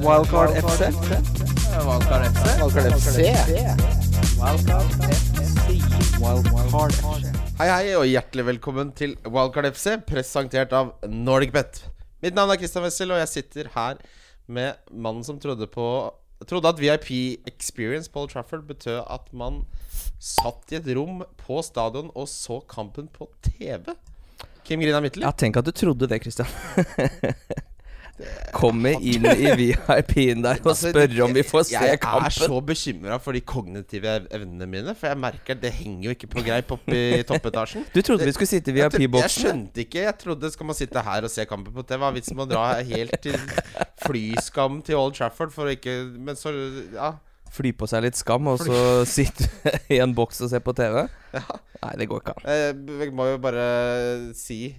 Wildcard FC. Wildcard FC. Wildcard FC. Wildcard FC. Hei, hei, og hjertelig velkommen til Wildcard FC, presentert av NordicBet. Mitt navn er Christian Wessel, og jeg sitter her med mannen som trodde på Trodde at VIP Experience på Old Trafford betød at man satt i et rom på stadion og så kampen på TV. Kim Grina Midtly. Ja, tenk at du trodde det, Christian. Komme inn i VIP-en der og Altså, spørre om vi får se Jeg er så bekymra for de kognitive evnene mine, for jeg merker det henger jo ikke på greip oppe i toppetasjen. Du trodde vi skulle sitte i VIP-boksen? Jeg skjønte ikke. Jeg trodde skal man sitte her og se kampen på TV. Hva er vitsen med å dra helt til flyskam til Old Trafford for å ikke Men så Ja. Fly på seg litt skam, og så sitte i en boks og se på TV? Nei, det går ikke an. Jeg må jo bare si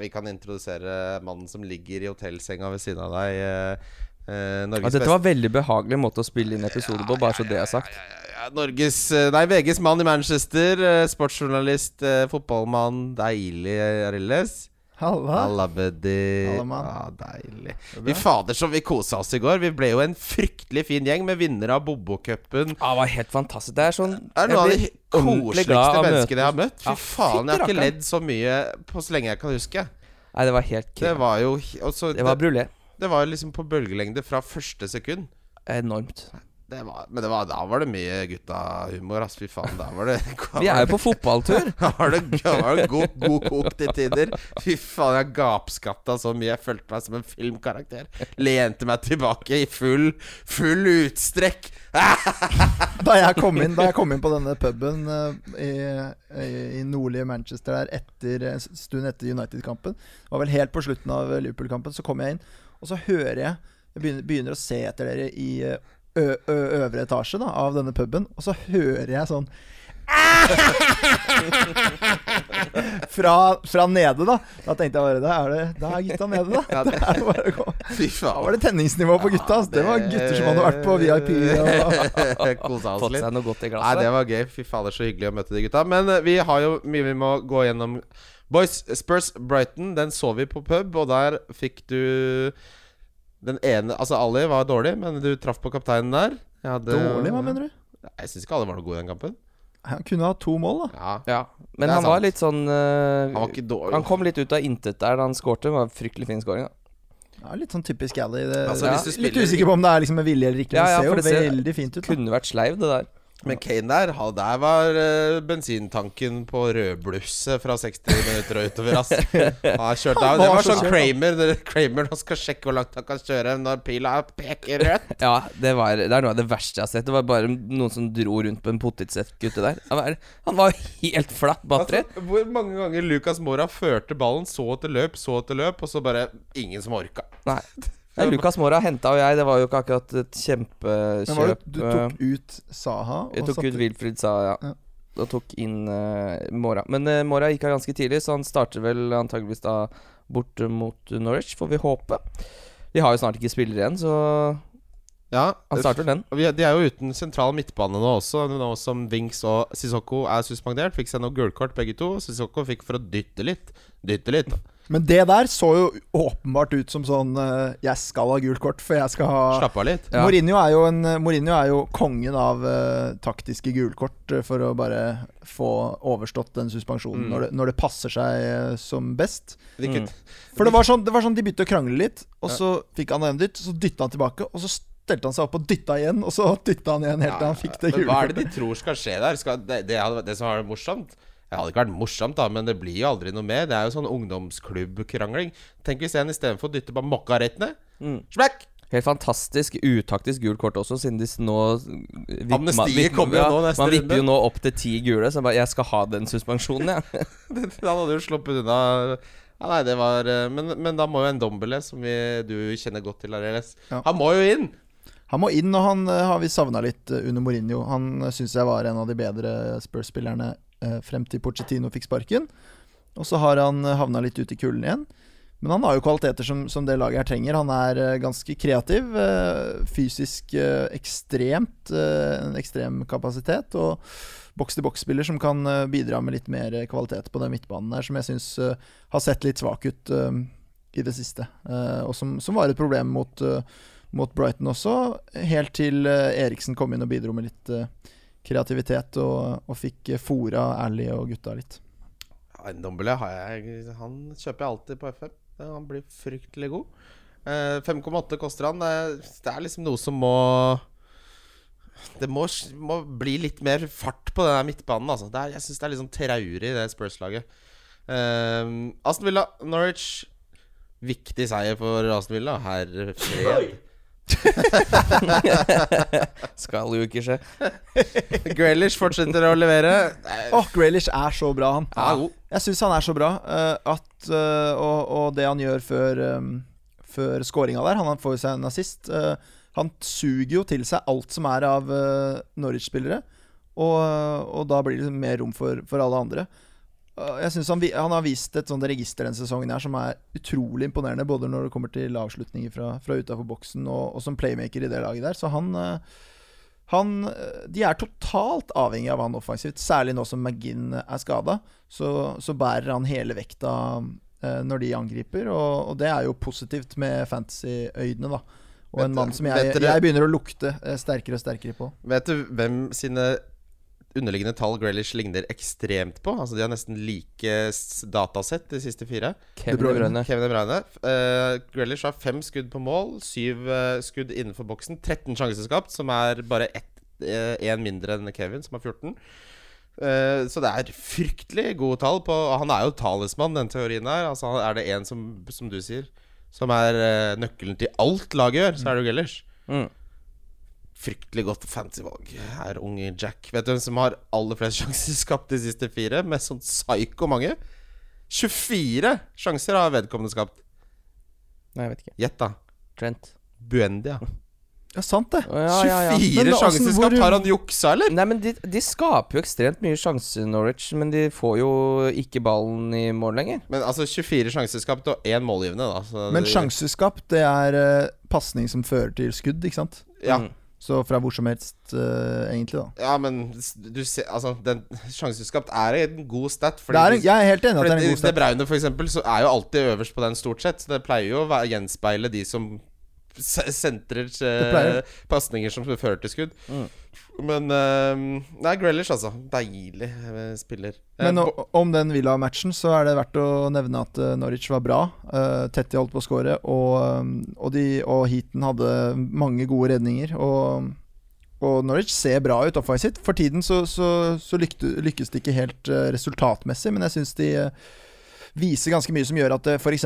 vi kan introdusere mannen som ligger i hotellsenga ved siden av deg. eh, eh, Norges Altså, dette var veldig behagelig måte å spille inn episode på, bare så det er sagt. Ja, Norges eh, Nei, VGs mann i Manchester. eh, Sportsjournalist, eh, fotballmann. Deilig, Arilles. Halla. Halla, buddy. Halla, mann. ah, deilig. Fy fader, som vi kosa oss i går. Vi ble jo en fryktelig fin gjeng med vinnere av Bobokupen. Ah, Ja, det var helt fantastisk. Det er sånn Det er noen av de koseligste menneskene jeg har møtt. Fy Ja, faen, jeg har ikke ledd så mye på så lenge jeg kan huske. Nei, det var helt Det var jo også, Det var det, det var liksom på bølgelengde fra første sekund. Enormt. Det var, men det var, da var det mye guttahumor, ass. Fy faen. Da var det Vi er jo på fotballtur. Da var det, da var det god, god kok til tider. Fy faen, jeg gapskatta så mye. Jeg følte meg som en filmkarakter. Lente meg tilbake i full, full utstrekk. Da jeg kom inn, da jeg kom inn på denne puben eh, i, i, nordlige Manchester der etter en stund etter United-kampen, det var vel helt på slutten av Liverpool-kampen, så kom jeg inn, og så hører jeg Jeg begynner, begynner å se etter dere i eh, øvre etasje da, av denne puben, og så hører jeg sånn fra, fra nede, da. Da tenkte jeg bare Da er, det, da er gutta nede, da. Da er det bare å gå. Fy Da var det tenningsnivå på gutta. Altså. Det var gutter som hadde vært på VIP. Og Kosa oss Fått litt. seg noe godt i Nei, det var gøy. Fy fader, så hyggelig å møte de gutta. Men eh, vi har jo mye vi må gå gjennom. Boys, Spurs Brighton, den så vi på pub, og der fikk du den ene Altså, Ali var dårlig, men du traff på kapteinen der. Hadde- Dårlig, hva mener du? Jeg syns ikke alle var noe gode i den kampen. Han kunne ha to mål, da. Ja, Ja, men han sant. var litt sånn uh, Han var ikke dårlig. Han kom litt ut av intet der da han skårte. Det var en fryktelig fin skåring. da. Ja, litt sånn typisk Ally. Det, Altså, Ja. Litt usikker på om det er liksom med vilje eller ikke. Ja, ja, det ser jo veldig fint ut. Da. Kunne vært sleiv, det der. Men Kane der, ha- der var eh, bensintanken på rødblusset fra 60 minutter og utover. Ass. Han av. Det var sånn Kramer Kramer nå skal sjekke hvor langt han kan kjøre når pila peker rødt. Ja, det, var, det er noe av det verste jeg har sett. Det var bare noen som dro rundt på en potetsekk ute der. Han var, han var helt flatt batteri. Altså, hvor mange ganger Lucas Mora førte ballen så til løp, så til løp, og så bare ingen som orka. Nei. Ja, Lucas Mora henta og jeg. Det var jo ikke akkurat et Men var det, kjempekjøp. du tok ut Saha Jeg tok satte- ut Wilfried Saha, ja. Ja. Og tok inn uh, Mora. Men uh, Mora gikk av ganske tidlig, så han starter vel antageligvis da borte mot Norwich, får vi håpe. De har jo snart ikke spillere igjen, så Ja, han starter den. vi, De er jo uten sentral midtbane nå også, nå som Winks og Sissoko er suspendert. Fikk seg noe gulkort, begge to. Sissoko fikk for å dytte litt. Dytte litt. Men det der så jo åpenbart ut som sånn eh, Jeg skal ha gult kort, for jeg skal ha Slapp av litt. Ja. Mourinho, er jo en, Mourinho er jo kongen av uh, taktiske gulkort eh, for å bare få overstått den suspensjonen Mm. når, det, når det passer seg uh, som best. Mm. For det var sånn, det var sånn de begynte å krangle litt, og Ja. så fikk han en dytt, så dytta han tilbake, og så stelte han seg opp og dytta igjen, og så dytta han igjen helt til han fikk det gule hva er det de tror skal skje der? Skal, det, det, det som er morsomt Det hadde ikke vært morsomt, da, men det blir jo aldri noe mer. Det er jo sånn ungdomsklubbkrangling. Tenk hvis en istedenfor dytter bare mokka rett ned. Mm. Smekk! Helt fantastisk utaktisk gult kort også, siden de nå Amnestiet kommer jo nå neste runde. Man vipper jo nå opp til ti gule, så jeg bare Jeg skal ha den suspensjonen, jeg. Han hadde jo sluppet unna ja, Nei, det var eh, Men, men da må jo en Dombele, som vi, du kjenner godt til, Areles Ja. Han må jo inn! Han må inn, og han eh, har vi savna litt eh, under Mourinho. Han syns jeg var en av de bedre Spurs-spillerne frem til Pochettino fikk sparken. Og så har han uh, havna litt ut i kulden igjen. Men han har jo kvaliteter som, som det laget her trenger. Han er eh, ganske kreativ. eh, fysisk eh, ekstremt. eh, en ekstrem kapasitet. Og boks-til-boks-spiller som kan eh, bidra med litt mer kvalitet på den midtbanen her, som jeg syns har sett litt svak ut eh, i det siste. Eh, og som, som var et problem mot, eh, mot Brighton også. Helt til eh, Eriksen kom inn og bidro med litt eh, kreativitet og, og fikk fora Ally og gutta litt. Ndombele Han kjøper jeg alltid på FM. Han blir fryktelig god. Eh, 5,8 koster han. Det er, liksom noe som må Det må, må bli litt mer fart på den midtbanen. Altså. Det er, jeg syns det er litt sånn traurig, det Spurs-laget. Eh, Aston Villa, Norwich. Viktig seier for Aston Villa. Herre fred. Skal jo ikke skje. Grealish fortsetter å levere. Åh, Graylish er så bra, han. Ja, god. Jeg syns han er så bra uh, at uh, og, og det han gjør før um, Før scoringa der Han får jo seg en assist. Uh, han suger jo til seg alt som er av Norwich-spillere. Og, og da blir det mer rom for, for alle andre. Eh, jeg synes han, han har vist et sånt register denne sesongen her som er utrolig imponerende. Både når det kommer til avslutninger fra, fra utafor boksen og, og som playmaker i det laget der. Så han eh, han, eh, de er totalt avhengig av han offensivt. Særlig nå som McGinn er skada. Så, så bærer han hele vekta når de angriper, og, og det er jo positivt med fantasy-øyne, da. Og en mann som jeg, jeg begynner å lukte sterkere og sterkere på. Vet du hvem sine underliggende tall Grealish ligner ekstremt på? Altså De har nesten like datasett, de siste fire. Kevin De Bruyne. Kevin De Bruyne. Uh, Grealish har fem skudd på mål, syv uh, skudd innenfor boksen. 13 sjanser skapt, som er bare én mindre enn Kevin, som har 14. Eh, så det er fryktelig gode tall på Han er jo talismann, den teorien her. Altså Er det en som, som du sier, som er eh, nøkkelen til alt laget gjør, så er det jo Grealish. Mm. Fryktelig godt fantasyvalg er unge Jack. Vet du hvem som har aller flest sjanser skapt de siste fire? Med sånn psyko mange. 24 sjanser har vedkommende skapt. Nei, jeg vet ikke. Gjett, da. Trent. Buendia. Ja, sant det. Ja, ja, ja. 24 da, sjanser altså, skapt! Har han juksa, eller? Nei, men de, de skaper jo ekstremt mye sjanser, Norwich, men de får jo ikke ballen i mål lenger. Men altså 24 sjanser skapt og én målgivende, da. Så Men det- sjanseskapt, det er uh, pasning som fører til skudd, ikke sant? Ja. Mm. Så fra hvor som helst, uh, egentlig, da. ja, men du ser Altså, den sjanseskapt er en god stat. Det er en, jeg er helt enig at det er en Fordi god De Det Braune for eksempel Så er jo alltid øverst på den stort sett Så det pleier jo å gjenspeile de som Sentrer eh, pasninger som fører til skudd Mm. Men uh, Nei, Grealish altså Deilig eh, spiller Men Bo- om den Villa-matchen så er det verdt å nevne at Norwich var bra. Uh, Tetty holdt på å skåre, og, og, de, og Heaton hadde mange gode redninger. Og, og Norwich ser bra ut offensivt. For tiden så, så, så lykkes det ikke helt resultatmessig, men jeg syns de viser ganske mye som gjør at uh, f.eks.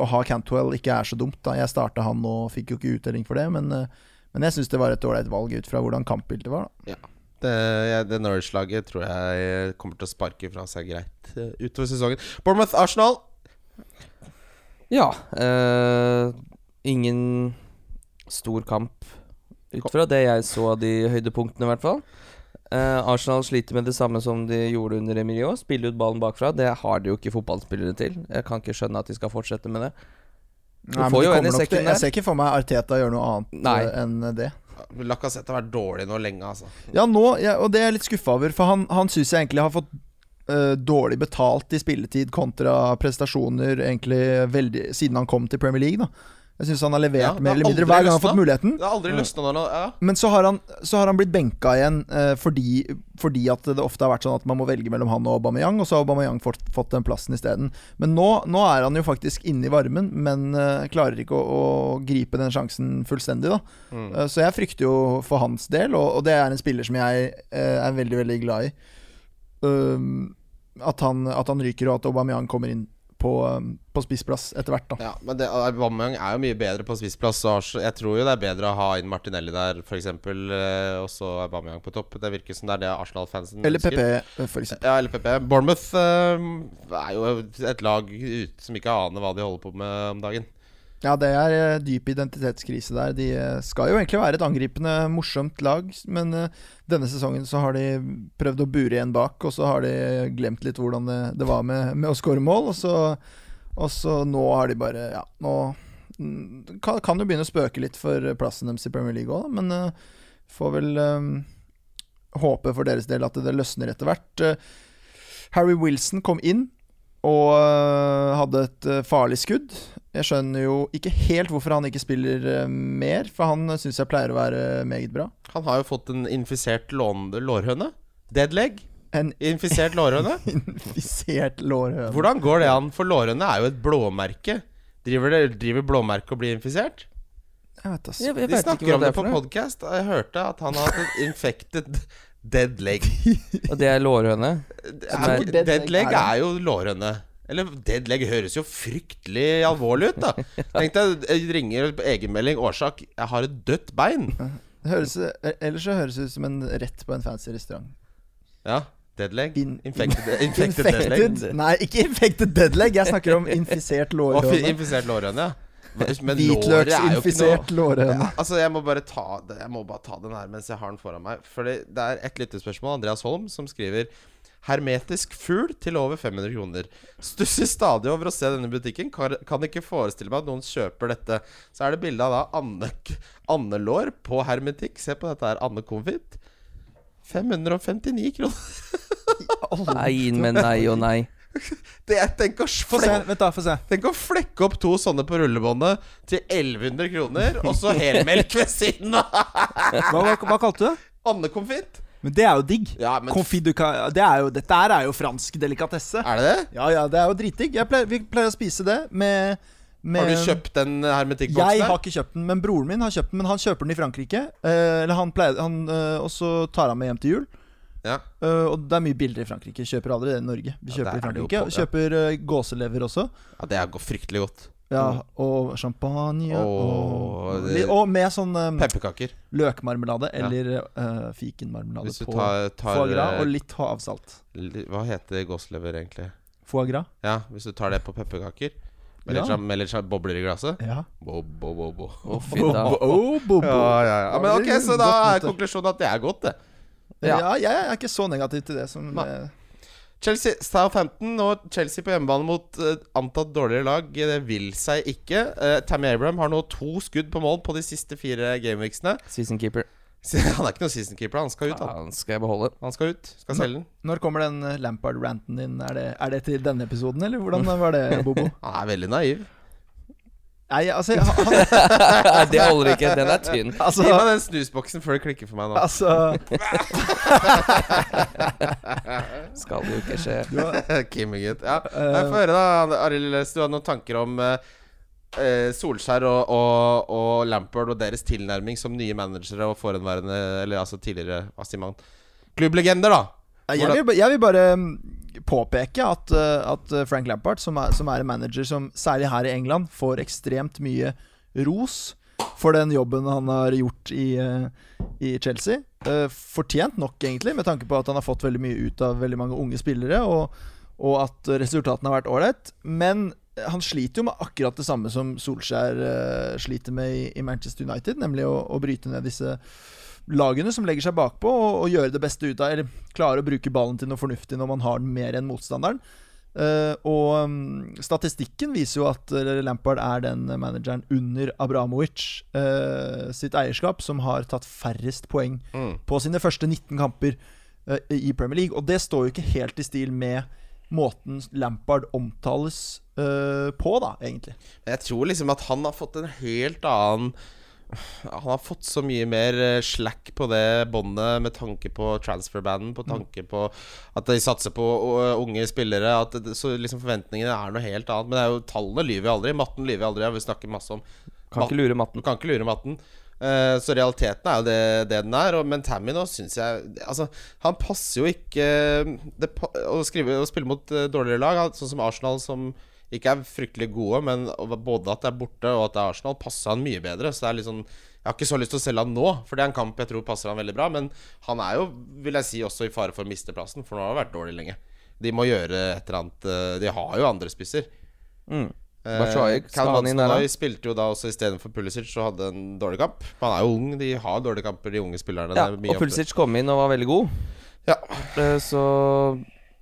å ha Cantwell ikke er så dumt. Da. Jeg starta han og fikk jo ikke uttelling for det, men, eh, men jeg syns det var et ålreit valg ut fra hvordan kampbildet var. Da. det, jeg- det Norwich-laget tror jeg kommer til å sparke fra seg greit eh, utover sesongen Bournemouth-Arsenal Ja. eh, ingen stor kamp ut fra det jeg så av de høydepunktene, i hvert fall. Eh, Arsenal sliter med det samme som de gjorde under Emilio. Spille ut ballen bakfra. Det har de jo ikke fotballspillere til. Jeg kan ikke skjønne at de skal fortsette med det. Nei, men de jo kommer nok til- Jeg ser ikke for meg Arteta gjøre noe annet Nei. eh, enn det. Lacassette har vært dårlig nå lenge altså Ja, nå, ja, og det er jeg litt skuffa over, for han, han syns jeg egentlig har fått uh, dårlig betalt i spilletid kontra prestasjoner egentlig veldig siden han kom til Premier League. da Jeg syns han har levert Ja, mer eller mindre hver gang han har fått muligheten. Det har aldri løsnet når ja. Men så har han, så har han blitt benka igjen eh, fordi, fordi at det ofte har vært sånn at man må velge mellom han og Aubameyang, og så har Aubameyang fått, fått den plassen isteden. Men nå, nå er han jo faktisk inne i varmen, men eh, klarer ikke å, å gripe den sjansen fullstendig, da. Mm. Eh, Så jeg frykter jo for hans del, og, og det er en spiller som jeg eh, er veldig, veldig glad i. Um, at, han, at han ryker, og at Aubameyang kommer inn på, um, på spissplass etter hvert, da. Ja, men det, Aubameyang er jo mye bedre på spissplass. så Jeg tror jo det er bedre å ha inn Martinelli der, f.eks., og så Aubameyang på topp. Det virker som det er det Arsenal-fansen Eller. PP, for eksempel. Ja, eller PP. Bournemouth eh, er jo et lag ut, som ikke aner hva de holder på med om dagen. Ja, det er eh, dyp identitetskrise der. De eh, skal jo egentlig være et angripende, morsomt lag, men eh, denne sesongen så har de prøvd å bure igjen bak, og så har de glemt litt hvordan det, det var med, med å skåre mål, og så, og så nå har de bare Ja, nå mm, kan, kan jo begynne å spøke litt for plassen deres i Premier League òg, men uh, får vel um, håpe for deres del at det løsner etter hvert. Uh, Harry Wilson kom inn og hadde et farlig skudd. Jeg skjønner jo ikke helt hvorfor han ikke spiller eh, mer, for han syns jeg pleier å være meget bra. Han har jo fått en infisert lårhøne. Deadleg. En Infisert lårhøne. infisert lårhøne. Hvordan går det an? For lårhøne er jo et blåmerke. Driver, det, driver blåmerket og blir infisert? Jeg vet altså. Jeg, jeg De snakker om det det på podkast. Jeg hørte at han har hatt et infected dead leg. Og det er lårhøne. Er- dead leg er jo lårhøne. Eller dead leg høres jo fryktelig alvorlig ut, da. Tenk deg, jeg ringer på egenmelding. Årsak jeg har et dødt bein. Høres, eh, ellers så høres det ut som en rett på en fancy restaurant. Ja. Dead leg. In- Infected, infected dead leg. Nei, ikke infected dead leg. Jeg snakker om infisert lårhøne. infisert lårhøne, ja. Men er Hvitløksinfisert lårhøne. ja, Altså, jeg må bare ta det Jeg må bare ta den her mens jeg har den foran meg. For det det er et lyttespørsmål. Andreas Holm som skriver Hermetisk fugl til over 500 kroner. Stusser stadig over å se denne butikken. Kan, kan ikke forestille meg at noen kjøper dette. Så er det bilde av da Anne, Annelår på hermetikk. Se på dette her. Anne Confit. 559 kroner. Nei, men nei og nei. Det jeg tenk, å flekke, Vent, da. Få se. tenk å flekke opp to sånne på rullebåndet til 1100 kroner, og så helmelk ved siden av! Hva, hva, hva kalte du det? Anne Confit. Men det er jo digg. Ja, men Confit du kan- det jo, Dette her er jo fransk delikatesse. Er det det? Ja, ja, det er jo dritdigg. Pleier, vi pleier å spise det med, med Har du kjøpt den hermetikkboksen Jeg der? har ikke kjøpt den, men broren min har kjøpt den. Men han kjøper den i Frankrike. Eh, eller han pleier han, eh, Og så tar han med hjem til jul. Ja. Uh, og det er mye billigere i Frankrike. Kjøper aldri det i Norge. Vi kjøper ja, i Frankrike. på- ja. Kjøper uh, gåselever også. ja, det er fryktelig godt. Ja, og champagne. Og, og, og med sånn um, Pepperkaker. løkmarmelade eller eh, fikenmarmelade Hvis du på tar, tar foie gras eh, og litt havsalt. Hva heter gåslever egentlig? Foie gras? Ja, hvis du tar det på pepperkaker med litt, Ja. sånn- med litt sånn bobler i glasset. Ja. Bo, bo, bo, bo. Oh, fint, da. Oh, bo, bo. Ja, ja, ja. Men ok, så da er konklusjonen at det er godt, det. Ja. Ja. jeg er ikke så negativ til det som Nei. Chelsea, Southampton og Chelsea på hjemmebane mot uh, antatt dårligere lag. Det vil seg ikke. Uh, Tammy Abraham har nå to skudd på mål på de siste fire gameweeksene. Season keeper. Han er ikke noen season keeper. Han skal ut. Han, Han skal jeg beholde. han skal ut. Skal selge den. Når kommer den eh, Lampard-ranten din? Er det, er det til denne episoden, eller hvordan var det, Bobo? Han er veldig naiv. Nei, altså han, han, det holder ikke. Den er tynn. altså, Gi meg den snusboksen før det klikker for meg nå. altså Skal jo ikke skje. Kimmy-gutt. Ja. Eh, Jeg får høre, da. Arild, hvis du har noen tanker om eh, eh, Solskjær og, og, og Lampard og deres tilnærming som nye managere og forhenværende Eller altså tidligere hva sier man klubblegender, da. jeg, vil, jeg vil bare mm, påpeke at, eh, at Frank Lampard, som er, som er en manager som særlig her i England får ekstremt mye ros for den jobben han har gjort i, eh, i Chelsea. Eh, fortjent nok, egentlig, med tanke på at han har fått veldig mye ut av veldig mange unge spillere, og, og at resultatene har vært ålreit. Men han sliter jo med akkurat det samme som Solskjær eh, sliter med i Manchester United, nemlig å, å bryte ned disse lagene som legger seg bakpå og, og gjøre det beste ut av Eller klarer å bruke ballen til noe fornuftig når man har den mer enn motstanderen. Uh, og um, statistikken viser jo at Lampard er den manageren under Abramovic uh, sitt eierskap som har tatt færrest poeng Mm. på sine første 19 kamper uh, i Premier League. Og det står jo ikke helt i stil med måten Lampard omtales på, da, egentlig. Jeg tror liksom at han har fått en helt annen Han har fått så mye mer eh, slack på det båndet med tanke på transferbanden, på tanke på at de satser på uh, unge spillere. At det, så liksom forventningene er noe helt annet. Men det er jo tallene lyver aldri. Matten lyver aldri. Jeg vil snakke masse om Kan ikke lure matten. kan ikke lure matten. Eh, så realiteten er jo det, det den er. Og, men Tammy nå syns jeg Altså, han passer jo ikke det, å, skrive, å spille mot eh, dårligere lag, sånn som Arsenal, som ikke er fryktelig gode, men både at det er borte og at det er Arsenal, passer han mye bedre. Så det er litt sånn Jeg har ikke så lyst til å selge han nå, for det er en kamp jeg tror passer han veldig bra. Men han er jo, vil jeg si, også i fare for å miste plassen, for nå har han vært dårlig lenge. De må gjøre et eller annet eh, De har jo andre spisser. Mm. Eh, Batshuayi? Hudson-Odoi spilte jo da også istedenfor Pulisic og hadde en dårlig kamp. Han er jo ung, de har dårlige kamper, de unge spillerne. Ja, og Pulisic kom inn og var veldig god. Ja. Eh, Så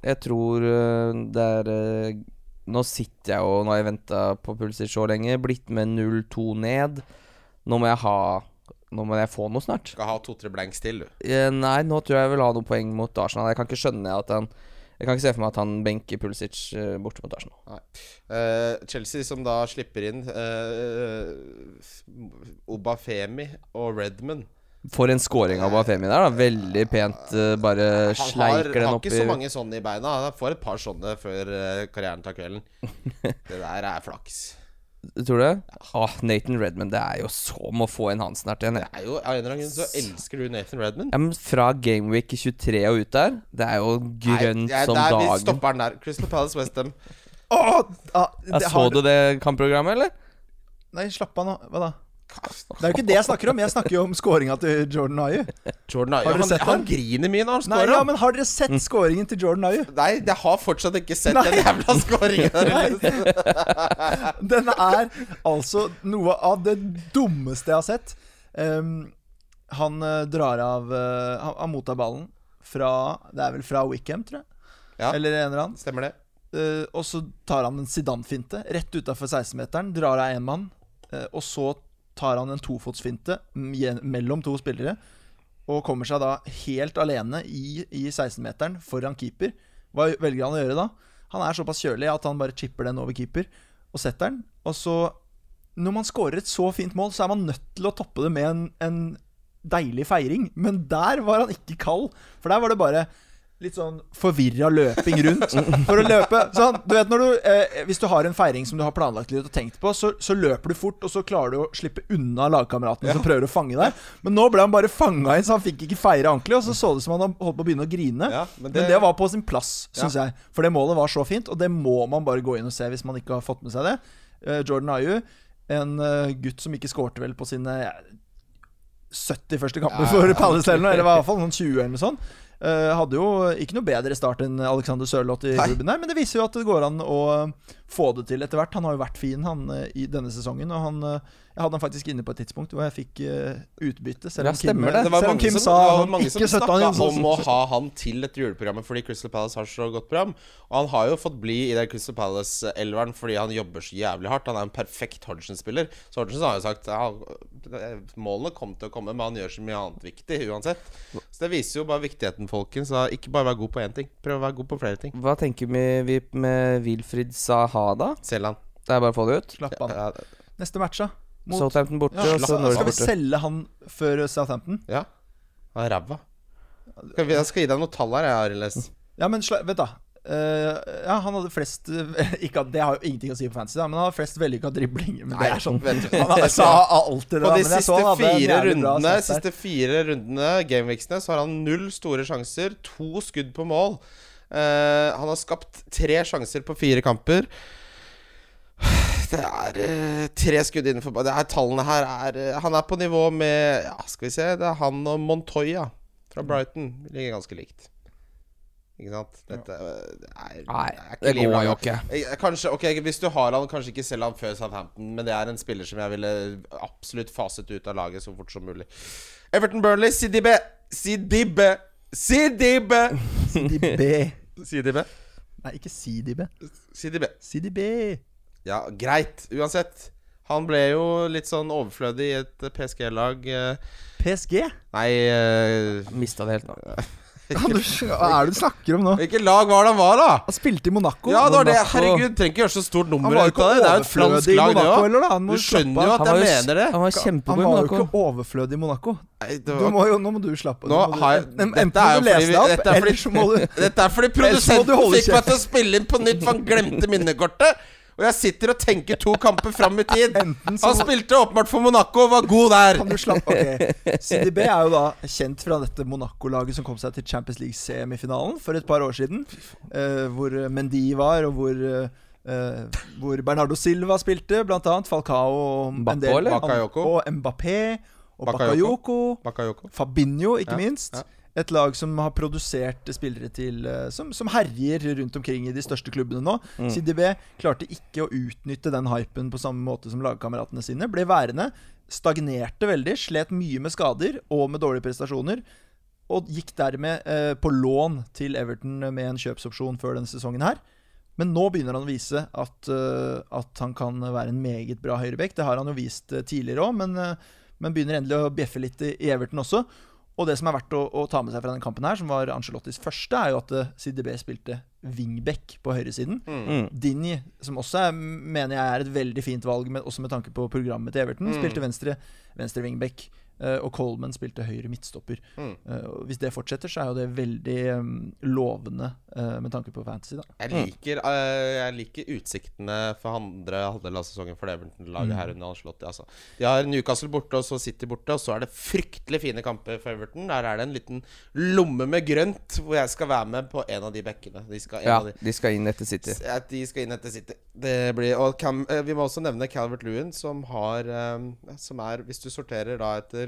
jeg tror eh, det er eh, Nå sitter jeg og Nå har jeg venta på Pulisic så lenge. Blitt med 0-2 ned. Nå må jeg ha Nå må jeg få noe snart. Skal ha to-tre blanks til, du. Eh, Nei, nå tror jeg jeg vil ha noen poeng mot Arsenal. Jeg kan ikke skjønne at han Jeg kan ikke se for meg at han benker Pulisic eh, borte mot Arsenal. Eh, Chelsea som da slipper inn uh, Obafemi og Redman. For en scoring av Bafemi der, da. Veldig pent. eh, bare Han har, sleiker den har ikke så mange sånne i beina. Han får et par sånne før eh, karrieren tar kvelden. Det der er flaks. Tror du det? Ah, Nathan Redman. Det er jo som å få en Hansen her til en Det er jo, Av en eller annen grunn så elsker du Nathan Redman. ja, men Fra Gameweek 23 og ut der, det er jo grønt Nei, ja, som der, Vi stopper den der. Crystal Palace Westham. Åh, ah, Ja, så har- du det kampprogrammet, eller? Nei, slapp av nå. Hva da? Det er jo ikke det jeg snakker om. Jeg snakker jo om scoringa til Jordan Ayu. Jordan Ayu Har dere Han, sett han den? griner mye når han Nei, scorer. ja, men har dere sett scoringen til Jordan Ayu? Nei, jeg har fortsatt ikke sett Nei. den jævla scoringen. Den er altså noe av det dummeste jeg har sett. Um, han eh, drar av uh, han, han mottar ballen fra Det er vel fra Wickham, tror jeg. Ja. Eller en eller annen. Stemmer det. Uh, og så tar han en Zidane-finte rett utafor 16-meteren. Drar av én mann. uh, og så tar han en tofotsfinte mellom to spillere. Og kommer seg da helt alene i, i 16-meteren foran keeper. Hva velger han å gjøre da? Han er såpass kjølig at han bare chipper den over keeper og setter den. Og så, når man scorer et så fint mål, så er man nødt til å toppe det med en, en deilig feiring. Men der var han ikke kald. For der var det bare litt sånn forvirra løping rundt for å løpe. Sånn, du vet når du eh, Hvis du har en feiring som du har planlagt litt og tenkt på, så, så løper du fort, og så klarer du å slippe unna lagkameratene som prøver å fange deg. Men nå ble han bare fanga inn, så han fikk ikke feire ordentlig. Og så så det som han holdt på å begynne å grine. Ja, men men, det- det, var på sin plass, syns jeg. For det målet var så fint, og det må man bare gå inn og se hvis man ikke har fått med seg det. Eh, Jordan Ayu, en eh, gutt som ikke skårte vel på sine 70 første kamper Ja, for. Palace, eller noe, eller i hvert fall noen 20 eller noe sånt. Eh, hadde jo ikke noe bedre start enn Alexander Sørloth i klubben der, men det viser jo at det går an å få det til etter hvert. Han har jo vært fin, han, eh, i denne sesongen, og han eh, Jeg hadde han faktisk inne på et tidspunkt hvor jeg fikk uh, utbytte, selv Ja, om Kim, det. Det var selv om mange Kim som, sa det var han ikke støtta han. snakka om å ha han til dette juleprogrammet fordi Crystal Palace har så godt program. Og han har jo fått bli i den Crystal Palace-elveren fordi han jobber så jævlig hardt. Han er en perfekt Hodgson-spiller. Så Hodgson har jo sagt ja, målene kom til å komme, men han gjør så mye annet viktig uansett. Så det viser jo bare viktigheten, folkens. Ikke bare være god på én ting. Prøv å være god på flere ting. Hva tenker vi vi med Wilfrid Saha, da? Selg han. Det er bare å få det ut. Slapp av. Ja, Neste match, da? Mot- Southampton borte, Ja, og så skal vi selge han før Southampton? ja. Han er ræva. Jeg skal gi deg noen tall her, jeg, Arild. Ja, men vet vent, da. Eh, ja, han hadde flest ikke Det har jo ingenting å si på fantasy, da, men han hadde flest vellykka driblinger. Men det er sånn vet du. Han har- sa alltid det, På de men så siste fire rundene. Siste fire rundene Gameweeksene Så har han null store sjanser To skudd på mål Uh, Han har skapt tre sjanser på fire kamper Det er eh, tre skudd innenfor Det er, tallene her er eh, Han er på nivå med Ja, skal vi se Det er han og Montoya Fra Brighton Ligger ganske likt Ikke sant? Dette eh, det er, Nei, er det går jo ikke. Eh, Kanskje, ok, Hvis du har han, kanskje ikke selge han før Southampton, men det er en spiller som jeg ville absolutt faset ut av laget så fort som mulig. Everton Burnley, Sidibe Sidibe Sidibe CDB. Sidibe Nei, ikke CDB. Sidibe CDB. Ja, greit. Uansett. Han ble jo litt sånn overflødig i et PSG-lag. eh, PSG? Nei uh, Mista det helt nå. Hva er det du snakker om nå? Hvilket lag var det han var, da? Han spilte i Monaco. Ja, det var det. Herregud, trenger ikke gjøre så stort nummer ut av det. Det er jo et fransk lag, det Monaco, òg. eller da? Du slappe skjønner jo at jeg mener det. han var Han kjempegod i var jo ikke overflødig i Monaco. Nei, det Du må jo, nå må du slappe jeg- Enten må du lese fordi opp, er eller så må du Dette er fordi produsenten fikk meg til å spille inn på nytt, for han glemte minnekortet. Og jeg sitter og tenker to kamper fram i tid. Han spilte åpenbart for Monaco og var god der. Kan du slappe okay. CDB er jo da kjent fra dette Monaco-laget som kom seg til Champions League-semifinalen for et par år siden. Uh, hvor Mendy var, og hvor uh, Hvor Bernardo Silva spilte, blant annet. Falcao Mbappé. Og Mbappé. Og Bakayoko. Bakayoko. Bakayoko. Fabinho, ikke Ja, minst. ja. Et lag som har produsert spillere til eh, som, som herjer rundt omkring i de største klubbene nå. Mm. CDB klarte ikke å utnytte den hypen på samme måte som lagkameratene sine. Ble værende. Stagnerte veldig. Slet mye med skader og med dårlige prestasjoner. Og gikk dermed eh, på lån til Everton med en kjøpsopsjon før denne sesongen her. Men nå begynner han å vise at, uh, at han kan være en meget bra høyrebekk. Det har han jo vist eh, tidligere òg, men, uh, men begynner endelig å bjeffe litt i, i Everton også. Og det som er verdt å, å ta med seg fra den kampen her, som var Ancelottis første, er jo at eh, CDB spilte wingback på høyresiden. Mm. Dinny, som også er, mener jeg er et veldig fint valg, men også med tanke på programmet til Everton, Mm. spilte venstre, venstre wingback. Eh, og Coleman spilte høyre midtstopper. Mm. Eh, hvis det fortsetter, så er jo det veldig lovende eh, med tanke på fantasy. da Jeg liker, eh, jeg liker utsiktene for andre halvdel av sesongen for Everton-laget her under Ancelotti. Altså. De har Newcastle borte, og så City borte, og så er det fryktelig fine kamper for Everton. Der er det en liten lomme med grønt, hvor jeg skal være med på en av de bekkene. De skal, en Ja, av de, de skal inn etter City. At de skal inn etter City. Det blir, og Cam, vi må også nevne Calvert Lewin, som har Som er, hvis du sorterer da etter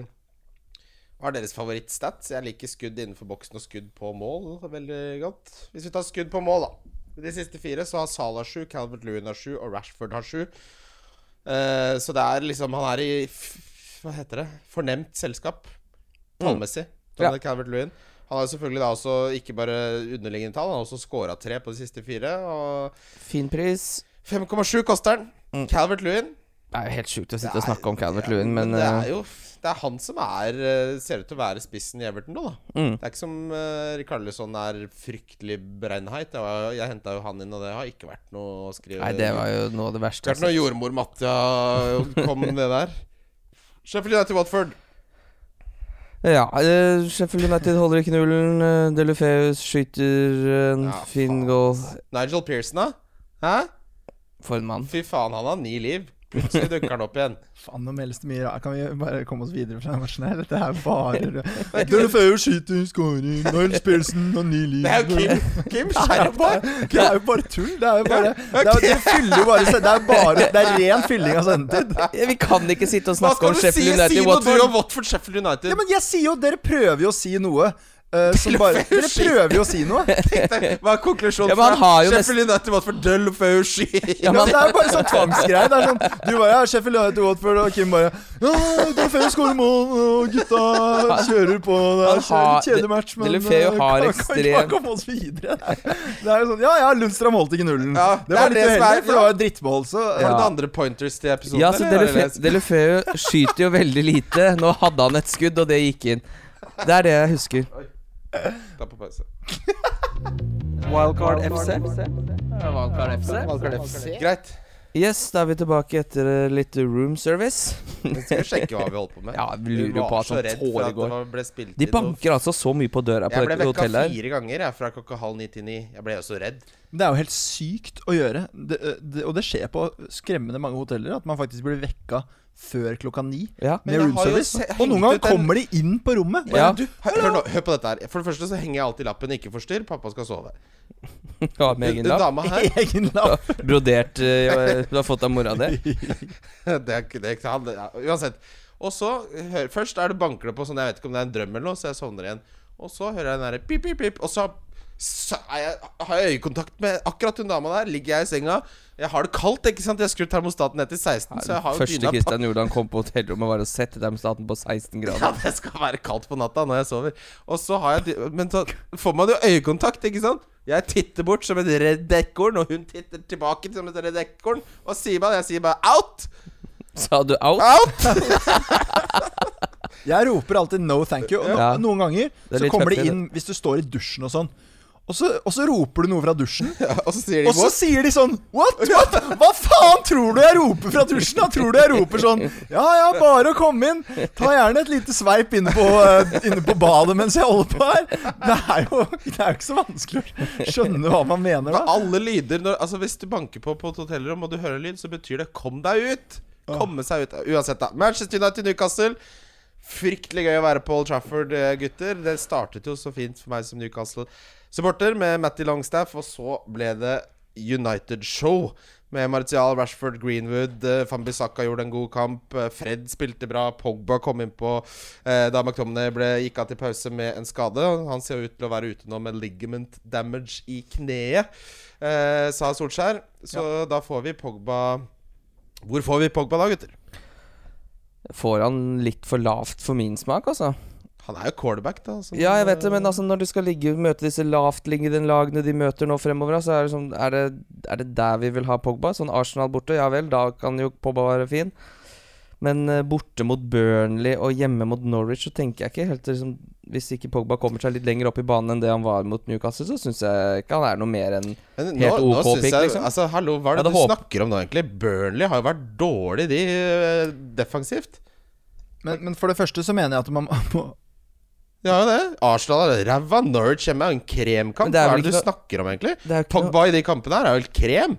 Hva er deres favorittstats? Jeg liker skudd innenfor boksen og skudd på mål veldig godt. Hvis vi tar skudd på mål, da. De siste fire så har Salah sju, Calvert Lewin har sju, og Rashford har sju. Uh, så det er liksom Han er i Hva heter det? Fornemt selskap. Tallmessig. Ja. Calvert Lewin. Han har selvfølgelig da også ikke bare underliggende tall, han har også scora tre på de siste fire. Og Fin pris. 5,7 koster den. Mm. Calvert Lewin. Det er jo helt sjukt å sitte er, og snakke om Calvert Ja, Lewin, men, det eh, er jo Det er han som er eh, ser ut til å være spissen i Everton nå, da. mm. Det er ikke som uh, Rikarlison er fryktelig brennheit. Det var- Jeg henta jo han inn, og det har ikke vært noe å skrive Nei, det var jo noe av det verste. Ikke vært noe jordmor Matja kom med det der. Sheffield United Watford. Ja, uh, Sheffield United holder ikke nullen. Uh, Delufeus skyter en Ja, fin goal. Nigel Pearson, da? Hæ? For en mann. Fy faen, han har ni liv. Plutselig dukker han opp igjen. Faen, nå meldes det mye rart. Kan vi bare komme oss videre fra den matchen her? Dette er bare Delefeu skyter, scoring, Niles Pearson og ni. Det er jo Kim. Kim, skjerp! Det er jo bare tull. Det er jo bare Det er, det fyller jo bare Det er bare Det er ren fylling av sendetid. Ja, vi kan ikke sitte og Hva snakke skal om du si? Si noe du om Watford Sheffield United. Ja, men jeg sier jo Dere prøver jo å si noe. Eh, som bare Dere prøver jo å si noe. Hva er konklusjonen Ja, men han har jo Sheffield United Watford Delfeu for Ja, Ja, men det er jo bare sånn tvangsgreie. Det er sånn Du bare ja, Sheffield United Watford, og Kim bare Ja, Delfeu skårer mål, og gutta kjører på. Det er har- kjedelig match, men Delefeu eh, har kan ekstrem- ikke komme oss videre. Det er jo sånn Ja, ja, Lundstrøm holdt ikke nullen. Ja, det var det litt det uheldig, for det var jo drittmål, så du Ja. noen andre pointers til episoden? Ja, så Delefeu skyter jo veldig lite. Nå hadde han et skudd, og det gikk inn. Det er det jeg husker. Ta på pause. Wildcard FC. Wildcard FC. Wildcard FC. Greit. Yes, da er vi tilbake etter eh, litt room service. Vi skal sjekke hva vi holdt på med. Ja, vi lurer jo på at foregår. var- De banker altså så mye på døra på Jeg ble vekka fire ganger jeg, fra klokka halv ni til ni. Jeg ble jo så redd. Det er jo helt sykt å gjøre. Det, det, og det skjer på skremmende mange hoteller at man faktisk blir vekka før klokka ni Ja. Med jeg room service. Og noen ganger kommer de inn på rommet. Ja. Du, hør, hør, nå, hør på dette her. For det første så henger jeg alltid lappen 'ikke forstyrr'. Pappa skal sove. ja, med egen lapp. dama her Egen lapp. Brodert uh, du har fått av mora di. det er ikke det er. Det er- Uansett. Og så hør, Først er det banker det på sånn Jeg vet ikke om det er en drøm eller noe, så jeg sovner igjen. Og så hører jeg den derre pip, pip, pip. Og så, jeg, har jeg øyekontakt med akkurat hun dama der. Ligger jeg i senga. Jeg har det kaldt, ikke sant. Jeg har skrudd termostaten ned til 16, så jeg har jo Første Kristian gjorde han kom på hotellrommet, var å sette termostaten på 16 grader. Ja, det skal være kaldt på natta når jeg sover. Og så har jeg Men så får man jo øyekontakt, ikke sant? Jeg titter bort som et redd ekorn, og hun titter tilbake som et redd ekorn. Og sier bare Jeg sier bare 'out'! Sa du out? Out! Jeg roper alltid 'no thank you'. Og no, Ja. noen ganger er så kommer de inn hvis du står i dusjen og sånn. Og så, og så roper du noe fra dusjen, Ja, og så sier de og så sier de sånn What? What? Hva faen tror du jeg roper fra dusjen? Da tror du jeg roper sånn Ja ja, bare å komme inn. Ta gjerne et lite sveip inne på, eh, inne på badet mens jeg holder på her. Det er jo det er jo ikke så vanskelig å skjønne hva man mener da. Alle lyder når, Altså Hvis du banker på på et hotellrom og du hører lyd, så betyr det 'kom deg ut'. Komme seg ut. Uansett, da. Manchester United Newcastle. Fryktelig gøy å være på Old Trafford, eh, gutter. Det startet jo så fint for meg som Newcastle-supporter med Matty Longstaff, og så ble det United-show. Med Martial, Rashford, Greenwood. eh, Van gjorde en god kamp. eh, Fred spilte bra. Pogba kom innpå eh, da McTominay ble, gikk av til pause med en skade. Han ser ut til å være ute nå med ligament damage i kneet, eh, sa Solskjær. Så da får vi Pogba Hvor får vi Pogba da, gutter? Får han litt for lavt for min smak, altså? Han er jo quarterback, da. så- Ja, jeg vet det, men altså når du skal ligge møte disse lavtliggende lagene de møter nå fremover, så er det sånn er det, er det der vi vil ha Pogba? Sånn Arsenal borte, ja vel, da kan jo Pogba være fin. Men eh, borte mot Burnley og hjemme mot Norwich, så tenker jeg ikke helt liksom hvis ikke Pogba kommer seg litt lenger opp i banen enn det han var mot Newcastle, så syns jeg ikke han er noe mer enn Helt nå, OK nå pick, jeg, liksom. Altså, hallo, hva er det du håp- snakker om nå, egentlig? Burnley har jo vært dårlig, de, eh, defensivt. Men, men for det første så mener jeg at man må Ja, jo det. Arsenal er ræva. Norwich hjemme er jo en kremkamp. Er Hva er det du noe- snakker om, egentlig? noe, Pogba i de kampene her er vel krem?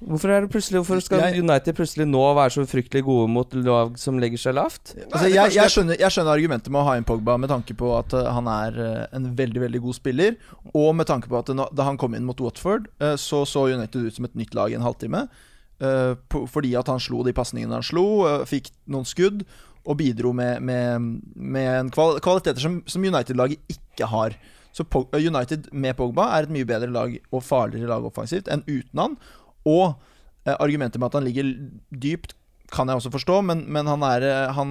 Hvorfor er det plutselig Hvorfor skal Jeg- United plutselig nå være så fryktelig gode mot lag som legger seg lavt? Altså, jeg, jeg, skjønner, jeg skjønner argumentet med å ha inn Pogba med tanke på at eh, han er eh, en veldig veldig god spiller, og med tanke på at da han kom inn mot Watford, eh, så så United ut som et nytt lag i en halvtime. Eh, fordi at han slo de pasningene han slo, eh, fikk noen skudd, og bidro med, med, med kvaliteter som, som United-laget ikke har. Så eh, United med Pogba er et mye bedre lag og farligere lag offensivt enn uten han. Og argumentet med at han ligger dypt, kan jeg også forstå, men, men han, er, han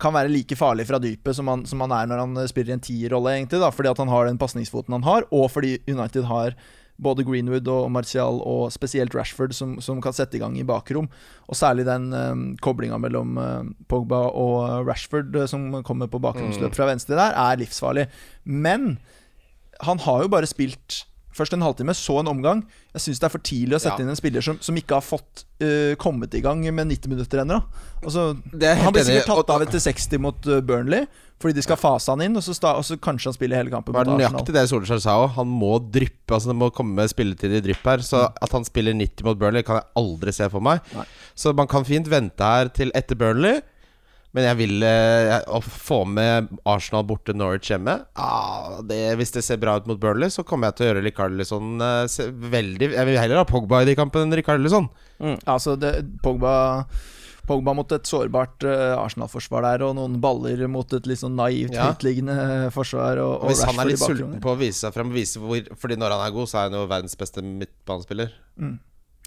kan være like farlig fra dypet som han, som han er når han spiller i en tierrolle, egentlig. Da, fordi at han har den pasningsfoten han har, og fordi United har både Greenwood og Martial, og spesielt Rashford, som, som kan sette i gang i bakrom. Og særlig den um, koblinga mellom eh, Pogba og Rashford, eh, som kommer på bakromsløp fra venstre der, er livsfarlig. Men han har jo bare spilt Først en halvtime, så en omgang. Jeg syns det er for tidlig å sette Ja. inn en spiller som, som ikke har fått uh, kommet i gang med 90 minutter ennå. Altså, han blir sikkert tatt av etter 60 mot eh, Burnley, fordi de skal fase han inn, og så, sta, og så kanskje han spiller hele kampen Det var nøyaktig det Solskjær sa òg. Han må dryppe. Altså Det må komme med spilletid i drypp her. Så at han spiller 90 mot Burnley, kan jeg aldri se for meg. Nei. Så man kan fint vente her til etter Burnley. Men jeg vil eh, jeg- å få med Arsenal borte Norwich hjemme ah, det, Hvis det ser bra ut mot Burnley, så kommer jeg til å gjøre Rikarlison eh, veldig Jeg vil heller ha Pogba i de kampene enn Rikarlison. Altså, det, Pogba Pogba mot et sårbart eh, Arsenal-forsvar der, og noen baller mot et litt sånn naivt Ja. utliggende forsvar. Og, Og hvis han er litt sulten på å vise seg frem vise hvor, Fordi når han er god, så er han jo verdens beste midtbanespiller.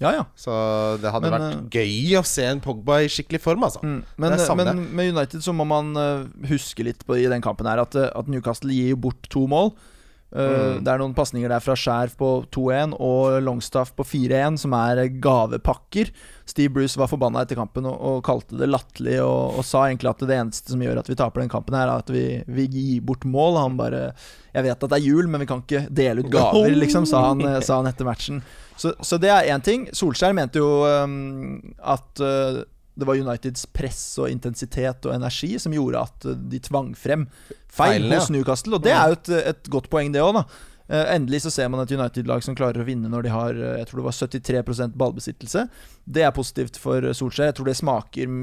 Ja, ja. Så det hadde Men, vært gøy å se en Pogba i skikkelig form, altså. Mm. Men, men med United så må man eh, huske litt på i den kampen her at, eh, at Newcastle gir jo bort to mål. Eh, Mm. Det er noen pasninger der fra Skjær på 2-1 og Longstaff på 4-1 som er gavepakker. Steve Bruce var forbanna etter kampen og, og kalte det latterlig og, og sa egentlig at det eneste som gjør at vi taper den kampen, her er at vi, vi gir bort mål. Han bare Jeg vet at det er jul, men vi kan ikke dele ut gaver, liksom, sa han, eh, sa han etter matchen. Så, så det er én ting. Solskjær mente jo um, at uh, det var Uniteds press og intensitet og energi som gjorde at uh, de tvang frem feil Feilene, hos Newcastle. Og det er jo et, et godt poeng, det òg, da. Uh, endelig så ser man et United-lag som klarer å vinne når de har uh, Jeg tror det var 73% ballbesittelse. Det er positivt for Solskjær. Jeg tror det smaker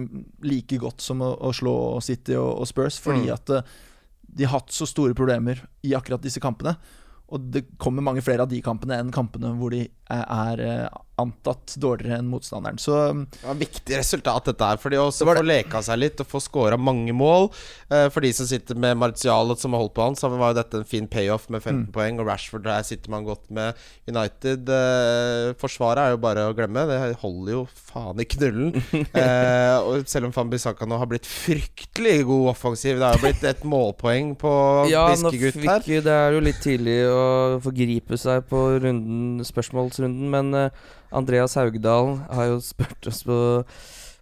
like godt som å, å slå City og, og Spurs, fordi Mm. at de har hatt så store problemer i akkurat disse kampene. Og det kommer mange flere av de kampene enn kampene hvor de er, eh, antatt dårligere enn motstanderen. Så um, Det var et viktig resultat, dette her. For de også Det var få leka seg litt og få scora mange mål. Eh, for de som sitter med Martial som har holdt på han, så var jo dette en fin payoff med 15 Mm. poeng. Og Rashford der sitter man godt med. United eh, Forsvaret er jo bare å glemme. Det holder jo faen i knullen. eh, og selv om Fambisaka nå har blitt fryktelig god offensiv Det har jo blitt et målpoeng på Ja, nå Biskegutt her. Det er jo litt tidlig å forgripe seg på runden, spørsmålsrunden, men eh, Andreas Haugdal har jo spurt oss på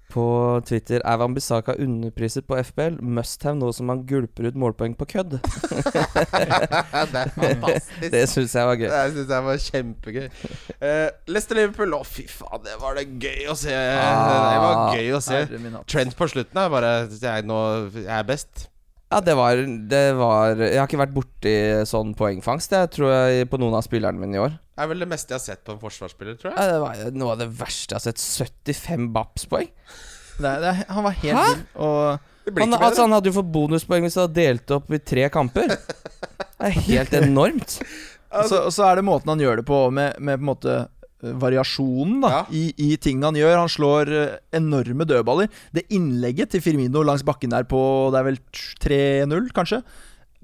på Twitter Er Wambisaka underpriset på FBL? Must have nå som han gulper ut målpoeng på kødd. det er fantastisk. Det syns jeg var gøy. Det syns jeg var kjempegøy. Uh, Leicester-Liverpool, å fy faen, det var det gøy å se. Ah. det var gøy å se. Trent på slutten er bare jeg, nå, jeg er best. Ja, det var, det var Jeg har ikke vært borti sånn poengfangst, jeg tror jeg, på noen av spillerne mine i år. Det er vel det meste jeg har sett på en forsvarsspiller, tror jeg. Ja, det var noe av det verste jeg har sett. 75 Baps-poeng. Han var helt vill. Og Han, altså, han hadde jo fått bonuspoeng hvis han hadde delt opp i tre kamper. Det er helt enormt. og så, og så er det måten han gjør det på, med, med på en måte eh, variasjonen da Ja. i, i ting han gjør. Han slår eh, enorme dødballer. Det innlegget til Firmino langs bakken der på Det er vel 3-0, kanskje,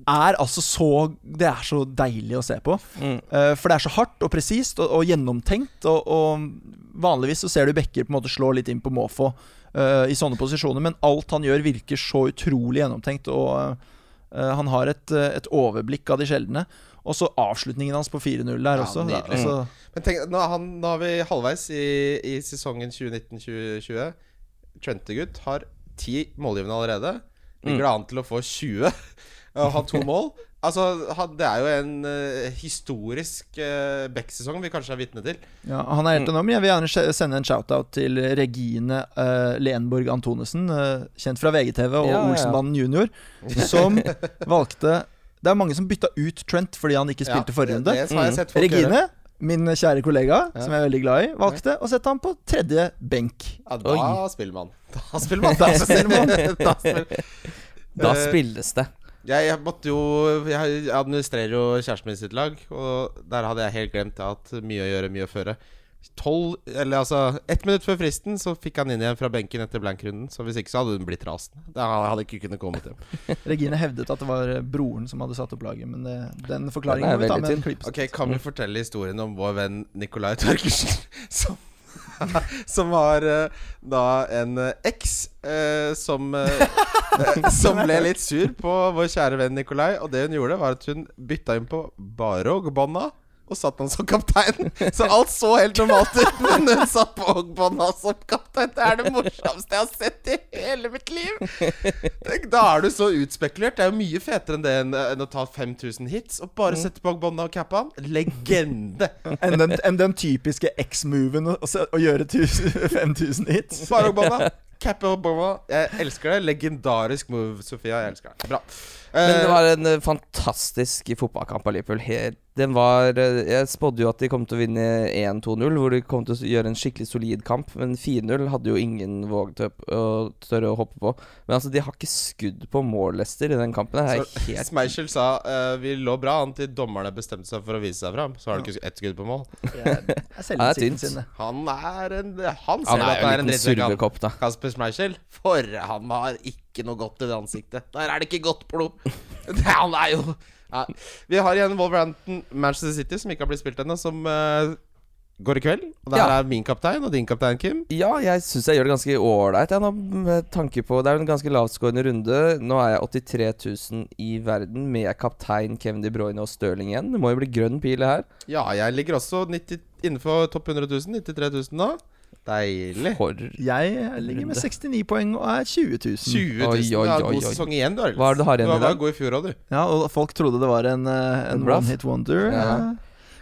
er altså så Det er så deilig å se på. Mm. Uh, for det er så hardt og presist og, og gjennomtenkt. Og, og vanligvis så ser du Bekker på en måte slå litt inn på måfå uh, i sånne posisjoner, men alt han gjør, virker så utrolig gjennomtenkt. Og uh, han har et, et overblikk av de sjeldne. Og så avslutningen hans på 4-0 der Ja, også. nydelig. Altså, Men tenk, nå, han, nå er vi halvveis i, i sesongen 2019-2020. Trente-gutt har ti målgivende allerede. Ligger det an til å få 20? Å ha to mål. Altså, Det er jo en uh, historisk uh, Beck-sesong vi kanskje er vitne til. Ja, han er helt enorm. Jeg vil gjerne sende en shout-out til Regine uh, Lenborg Antonesen, uh, kjent fra VGTV og Ja, Olsenbanden ja. Junior, som valgte Det er mange som bytta ut Trent fordi han ikke spilte Ja, forrige runde. Gjøre. Regine, min kjære kollega, Ja. som jeg er veldig glad i, valgte å sette ham på tredje benk. Ja, da Oi. spiller man. Da spiller man. Da spiller man. da spiller. Da Eh, spilles det. Jeg, jeg måtte jo Jeg administrerer jo kjæresten min sitt lag, og der hadde jeg helt glemt at mye å gjøre, mye å føre. Tolv Eller altså Ett minutt før fristen så fikk han inn igjen fra benken etter blank-runden. Så hvis ikke så hadde hun blitt rasende. Det hadde ikke kunnet komme til. Regine hevdet at det var broren som hadde satt opp laget, men det, den forklaringen er må vi ta med en klipp. Ok, Kan vi fortelle historien om vår venn Nikolai Torgersen? Som, som har eh, da en eh, eks eh, som Som ble litt sur på vår kjære venn Nikolai. Og det hun gjorde, var at hun bytta inn på Baro Ogbonna. Og satt han som kaptein. Så alt så helt normalt ut, men hun satt på Ogbonna som kaptein. Det er det morsomste jeg har sett i hele mitt liv. Tenk, Da er du så utspekulert. Det er jo mye fetere enn det enn å ta 5000 hits. Og bare sette på Ogbonna og cappe han. Legende. Enn den, en den typiske X-moven å, å gjøre 5000 hits. Bare Obama. Cappe Obama. Jeg elsker det. Legendarisk move, Sofia. Jeg elsker det. Bra. Men det Eh, var en eh, fantastisk fotballkamp av Liverpool. Helt, den var eh, Jeg spådde jo at de kom til å vinne 1-2-0, hvor de kom til å gjøre en skikkelig solid kamp. Men 4-0 hadde jo ingen våget å, tørre å hoppe på. Men altså, de har ikke skudd på mål, Leicester, i den kampen. Det er så helt Smeichel sa uh, vi lå bra an til dommerne bestemte seg for å vise seg fram. Så har de ikke ett skudd på mål. Ja, det er tynt. Han er en Han ser Han at er han jo er en drittsekk. han. Kasper Smeichel. For han har ikke noe godt i det ansiktet. Der er det ikke godt blod. Det- Han er jo ja. Vi har igjen Wolverhampton Manchester City, som ikke har blitt spilt ennå, som uh, går i kveld. Og der Ja. er min kaptein og din kaptein, Kim. Ja, jeg syns jeg gjør det ganske ålreit. jeg, nå, Med tanke på Det er jo en ganske lavtskårende runde. Nå er jeg 83 000 i verden med kaptein Kevin De Bruyne og Stirling igjen. Det må jo bli grønn pil her. Ja, jeg ligger også 90, innenfor topp 100 000. 93 000 nå. Deilig. For Jeg ligger med 69 poeng og er 20 000. 20 000. Oi, oi, Du har oi, god sesong igjen, du. Alex. Hva er det du har igjen Du i var dag? god i fjor òg, du. Ja, og folk trodde det var en, eh, en one hit wonder. Ja.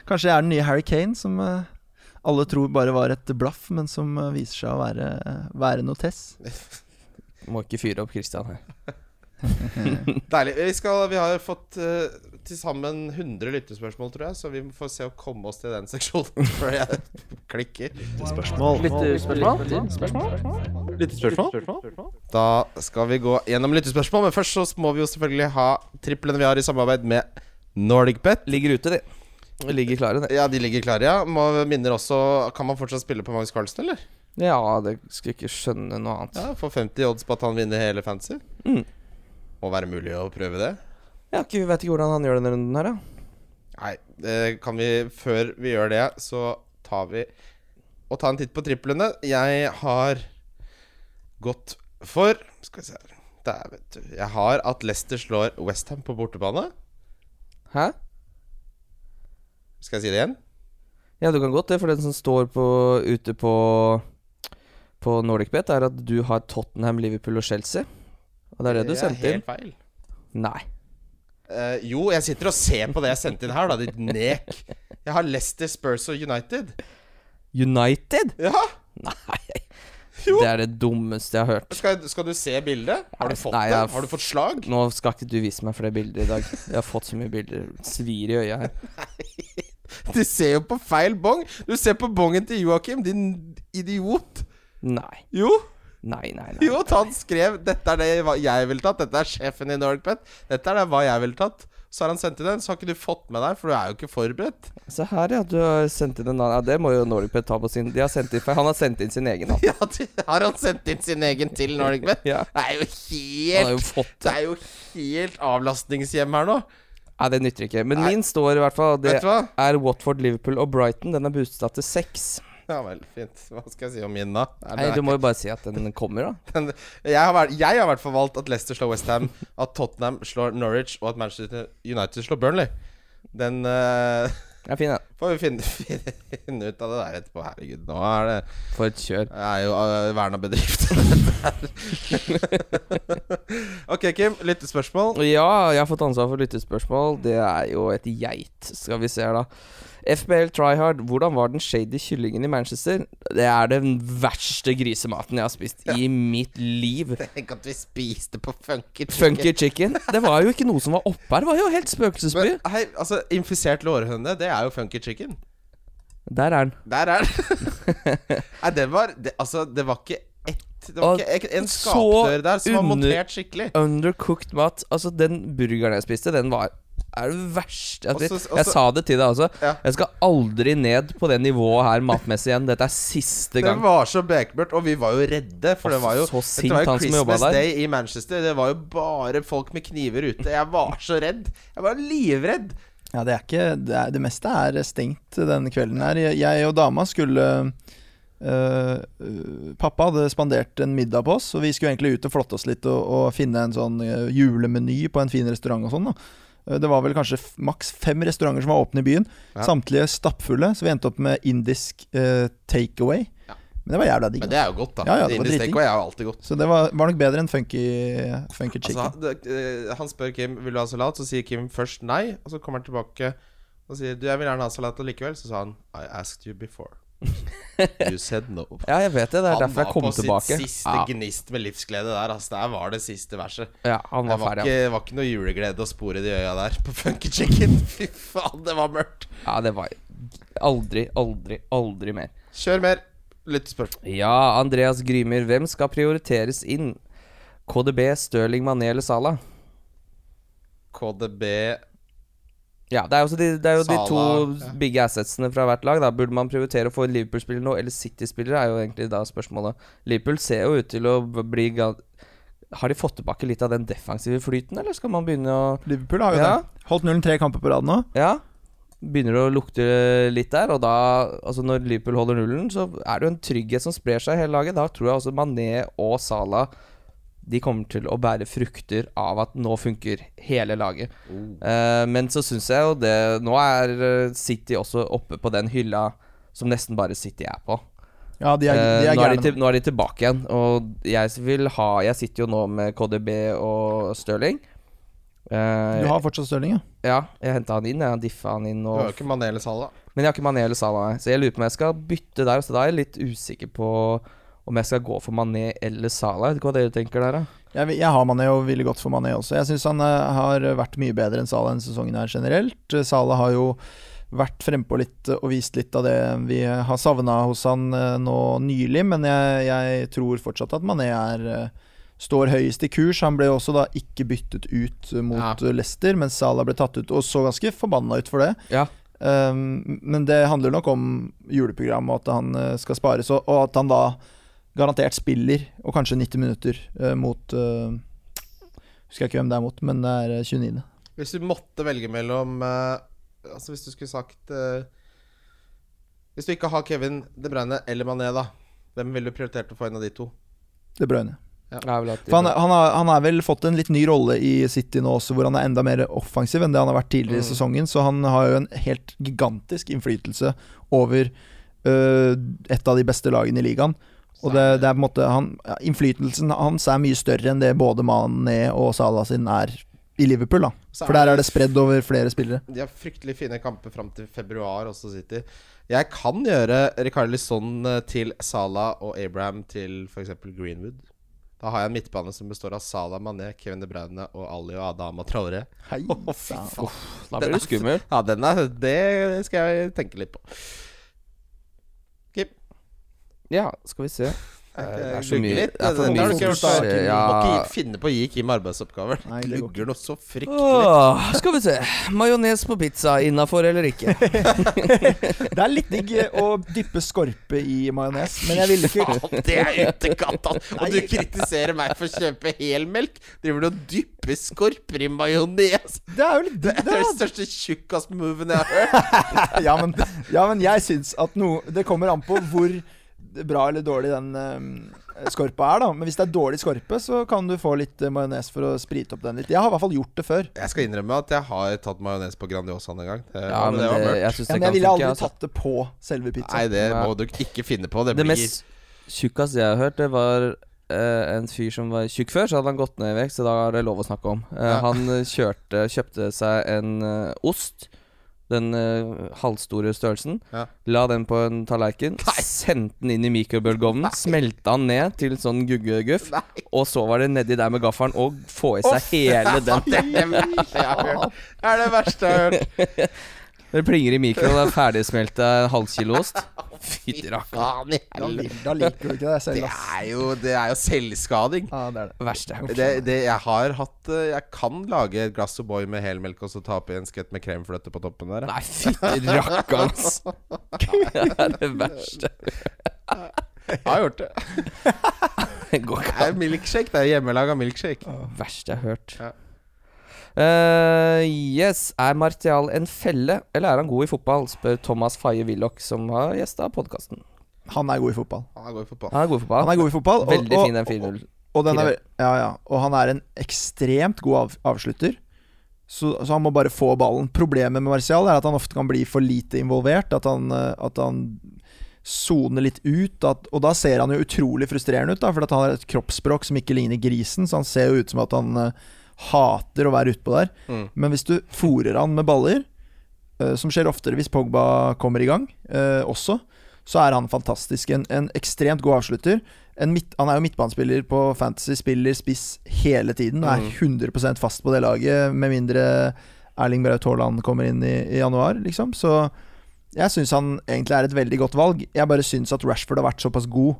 Kanskje jeg er den nye Harry Kane, som eh, alle tror bare var et blaff, men som eh, viser seg å være, være noe tess. Må ikke fyre opp Christian her. Deilig. Vi, skal, vi har fått uh, til sammen 100 lyttespørsmål, tror jeg, så vi får se å komme oss til den seksjonen før jeg klikker. Lyttespørsmål? Lyttespørsmål? Da skal vi gå gjennom lyttespørsmål, men først så må vi jo selvfølgelig ha triplene vi har i samarbeid med NordicBet. Ligger ute, de. De Ligger klare, det. Ja, de ligger klare, ja. Må, minner også Kan man fortsatt spille på Magnus Carlsen, eller? Ja, det skulle ikke skjønne noe annet. Ja, Får 50 odds på at han vinner hele fancy. Mm. Må være mulig å prøve det. Har ikke, vet ikke hvordan han gjør denne runden her, da. Nei, det kan vi Før vi gjør det, så tar vi og tar en titt på triplene. Jeg har gått for Skal vi se her Der, vet du. Jeg har at Leicester slår Westham på bortebane. Hæ? Skal jeg si det igjen? Ja, du kan godt det, for den som står på, ute på På NordicBet, er at du har Tottenham, Liverpool og Chelsea. Og det er det du sendte inn? Det er helt feil. Nei. Eh, jo, jeg sitter og ser på det jeg sendte inn her, da, ditt nek. Jeg har Leicester, Spurs og United. United? Ja! Nei. Jo. Det er det dummeste jeg har hørt. Skal, skal du se bildet? Har du fått Nei, det? Har du fått slag? Nå skal ikke du vise meg flere bilder i dag. Jeg har fått så mye bilder. Svir i øya her. Du ser jo på feil bong. Du ser på bongen til Joakim, din idiot. Nei. Jo. Nei, nei, nei. Jo, han skrev 'Dette er det jeg ville tatt'. Dette er sjefen i NordicBet. Dette er det hva jeg ville tatt. Så har han sendt inn den, så har ikke du fått med deg, for du er jo ikke forberedt. Se her, ja. Du har sendt inn en annen. Ja, det må jo Nordic Pet ta på sin De har sendt inn, for Han har sendt inn sin egen. Ja, har han sendt inn sin egen til Nordic Pet? Ja. Det er jo har jo helt fått Det er jo helt avlastningshjem her nå. Nei, det nytter ikke. Men Nei. min står i hvert fall. Det er Watford, Liverpool og Brighton. Den er boostet til seks. Ja vel, fint. Hva skal jeg si om min, da? Nei, du må jo bare si at den kommer, da. Den- jeg, har vært, jeg har i hvert fall valgt at Leicester slår Westham, at Tottenham slår Norwich, og at Manchester United slår Burnley. Den uh, er fin, den. får vi finne, finne ut av det der etterpå. Herregud, nå er det For et kjør. Det er jo uh, verna bedrift. ok, Kim. Lyttespørsmål. Ja, jeg har fått ansvar for lyttespørsmål. Det er jo et geit. Skal vi se her, da. FBL Tryhard, hvordan var den shady kyllingen i Manchester? Det er den verste grisematen jeg har spist i mitt liv. Tenk at vi spiste på Funky Chicken. Funky chicken. Det var jo ikke noe som var oppe her. Det var jo helt spøkelsesby. Men, hei, altså, infisert lårhøne, det er jo Funky Chicken. Der er den. Der er den. Nei, det var det, Altså, det var ikke ett Det var ikke en skapdør der som var montert skikkelig. Undercooked mat. Altså, den burgeren jeg spiste, den var er det verste jeg, har Også- også- jeg sa det til deg også. Ja. Jeg skal aldri ned på det nivået her matmessig igjen. Dette er siste gang. Det var så bekmørkt, og vi var jo redde. For det var jo, Så sint, sint var jo Christmas der. Day i Manchester. Det var jo bare folk med kniver ute. Jeg var så redd. Jeg var livredd. Ja, det er ikke Det, er, det meste er stengt denne kvelden her. Jeg, jeg og dama skulle øh, Pappa hadde spandert en middag på oss, og vi skulle egentlig ut og flotte oss litt og, og finne en sånn øh, julemeny på en fin restaurant og sånn. da Eh, Det var vel kanskje maks fem restauranter som var åpne i byen. Ja. Samtlige stappfulle, så vi endte opp med indisk uh, takeaway. Ja. Men det var jævla digg. Men det er jo godt, da. Ja, ja, Indisk takeaway er jo alltid godt. Så det var, var nok bedre enn funky, funky chicken. Altså, det, eh, han spør Kim Vil du ha salat, så sier Kim først nei. Og så kommer han tilbake og sier du, jeg vil gjerne ha salat likevel. Så sa han I asked you before. You said no. Ja, jeg vet det. Det er han derfor jeg kom tilbake. Han var på sitt siste Ja, gnist med livsglede der. Altså, der var det siste verset. ja, han Det var var ferdig. ikke, var ikke noe juleglede å spore i de øya der på Funky Chicken. Fy faen, det var mørkt. Ja, det var Aldri, aldri, aldri mer. Kjør mer. Lyttespørsmål. Ja, Andreas Grymer. Hvem skal prioriteres inn? KDB, Stirling, Mané eller Salah? KDB Ja, det er, de, det er jo de to ja. big assetsene fra hvert lag. Da Burde man prioritere å få Liverpool-spiller nå, eller City-spillere, er jo egentlig da spørsmålet. Liverpool ser jo ut til å bli Har de fått tilbake litt av den defensive flyten, eller skal man begynne å Liverpool har jo Ja. det. Holdt nullen tre kamper på rad nå. Ja. Begynner det å lukte litt der, og da Altså når Liverpool holder nullen, så er det jo en trygghet som sprer seg i hele laget. Da tror jeg også Mané og Salah De kommer til å bære frukter av at nå funker hele laget. Eh, men så syns jeg jo det Nå er eh, City også oppe på den hylla som nesten bare City er på. Ja, de er, de er uh, nå, er de til, nå er de tilbake igjen, og jeg vil ha Jeg sitter jo nå med KDB og Stirling. Uh, Du har fortsatt Stirling, ja. ja, jeg henta han inn. Jeg diffa han inn. Du har ikke Mané eller Salah. men jeg har ikke Mané eller Salah, nei. så jeg lurer på om jeg skal bytte der. Så da er jeg litt usikker på om jeg skal gå for Mané eller Salah. Jeg vet ikke hva dere tenker der, da. Jeg, jeg har Mané og ville gått for Mané også. Jeg syns han eh, har vært mye bedre enn Salah denne sesongen her generelt. Eh, Salah har jo vært frempå litt eh, og vist litt av det vi har savna hos han nå nylig, men jeg, jeg tror fortsatt at Mané er Står høyest i kurs. Han ble også da ikke byttet ut mot Ja. Leicester, mens Salah ble tatt ut, og så ganske forbanna ut for det. Ja. Um, men det handler nok om juleprogram og at han skal spares, og, og at han da garantert spiller, og kanskje 90 minutter eh, mot uh, Husker jeg ikke hvem det er mot, men det er eh, 29. Hvis du måtte velge mellom eh, Altså hvis du skulle sagt eh, Hvis du ikke har Kevin De Bruyne eller Mané, da. Hvem ville du prioritert å få en av de to? De Bruyne. For han, han, har, han har vel fått en litt ny rolle i City nå også, hvor han er enda mer offensiv enn det han har vært tidligere i Mm. sesongen. Så han har jo en helt gigantisk innflytelse over øh, et av de beste lagene i ligaen. Og det, det er på en måte han, ja, Innflytelsen hans er mye større enn det både Mané og Salah sin er i Liverpool. da For der er det spredd over flere spillere. De har fryktelig fine kamper fram til februar, også City. Jeg kan gjøre Ricardo Lisson eh, til Salah og Abraham til f.eks. Greenwood. Da har jeg en midtbane som består av Salah, Mané, Kevin De Bruyne og Ali og Adama Traore. Hei, oh, fy faen. Da blir du skummel. Ja, den er, det skal jeg tenke litt på. Ja, skal vi se. Eh, det er så mye- det er for mye fokus. Ja. Må ikke finne på å gi Kim arbeidsoppgaver. Nei, det går Lugger noe så fryktelig. Åh, skal vi se. Majones på pizza, innafor eller ikke? Det er litt digg å dyppe skorpe i majones, men jeg ville ikke Faen, det er utekant! da. Og du kritiserer meg for å kjøpe helmelk. Driver du og dypper skorper i majones? Det er jo litt Det er den største tjukkast-moven jeg har hørt. ja, men, ja, men jeg syns at noe Det kommer an på hvor bra eller dårlig den uh, skorpa er, da. Men hvis det er dårlig skorpe, så kan du få litt uh, majones for å sprite opp den litt. Jeg har i hvert fall gjort det før. Jeg skal innrømme at jeg har tatt majones på Grandiosaen en gang. Det, Ja, men det var mørkt. jeg Ja, men jeg ville aldri Altså. tatt det på selve pizzaen. Nei, det må du ikke finne på. Det Det blir mest tjukkeste jeg har hørt, det var Uh, en fyr som var tjukk før, så hadde han gått ned i vekt, så da er det lov å snakke om. Uh, Ja. Han kjørte, kjøpte seg en uh, ost. Den uh, halvstore størrelsen. Ja. La den på en tallerken. Sendte den inn i mikrobølgeovnen. Smelta den ned til sånn guggeguff. Og så var det nedi der med gaffelen og få i seg hele den. Det er det verste jeg har hørt. Det plinger i mikroen, det er ferdigsmelta halvkiloost. Fytti rakkeren. Da, da liker du ikke det selv, Det er jo, det er jo selvskading. Ja, det er det. Verste jeg har. Det, det, jeg har hatt eh, Jeg kan lage et glass O'boy med helmelk og så ta oppi en skvett med kremfløte på toppen der. Nei, fytti rakkeren, ass. Det er det verste. Jeg har gjort det. Det går ikke Det er milkshake. Det er hjemmelaga milkshake. verste jeg har hørt. Ja. Eh, yes, er Martial en felle, eller er han god i fotball? Spør Thomas Faye Willoch, som har gjesta podkasten. Han er god i fotball. Han går i fotball. Han er god i fotball. Han er god i fotball. og- Veldig fin den 4-0. Og, den er, ja, ja. og han er en ekstremt god av, avslutter. Så, så han må bare få ballen. Problemet med Martial er at han ofte kan bli for lite involvert. At han, eh, at han soner litt ut. At, og da ser han jo utrolig frustrerende ut, da, for at han har et kroppsspråk som ikke ligner grisen. Så han ser jo ut som at han eh, hater å være utpå der. Mm. Men hvis du fòrer han med baller, uh, som skjer oftere hvis Pogba kommer i gang uh, også, så er han fantastisk. En, en ekstremt god avslutter. En midt, han er jo midtbanespiller på Fantasy, spiller spiss hele tiden. og Er 100% fast på det laget, med mindre Erling Braut Haaland kommer inn i, i januar, liksom. Så jeg syns han egentlig er et veldig godt valg. Jeg bare syns at Rashford har vært såpass god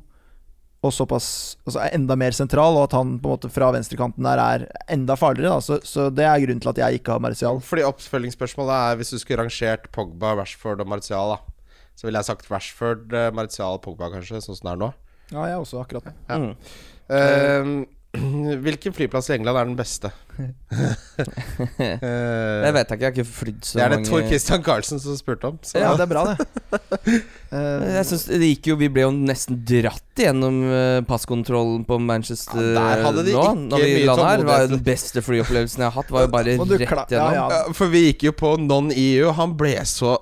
og såpass altså er enda mer sentral, og at han på en måte fra venstrekanten der er enda farligere. Da. Så, så det er grunnen til at jeg ikke har Martial. Fordi oppfølgingsspørsmålet er hvis du skulle rangert Pogba, Rashford og Martial, da. Så ville jeg sagt Rashford, eh, Martial, Pogba, kanskje, sånn som det er nå. Ja, jeg også, akkurat. Ja. Mm. Uh, hvilken flyplass i England er den beste? Eh, Det vet jeg ikke, jeg har ikke flydd så mange det er det Tor Christian Carlsen som spurte om. Så. Ja, det er bra, det. Eh, Jeg synes det gikk jo Vi ble jo nesten dratt gjennom eh, passkontrollen på Manchester Ja, der hadde de nå. ikke Når vi landa her. Det var den beste flyopplevelsen jeg har hatt. Var jo bare rett gjennom. ja, ja. For vi gikk jo på non-EU. Han ble så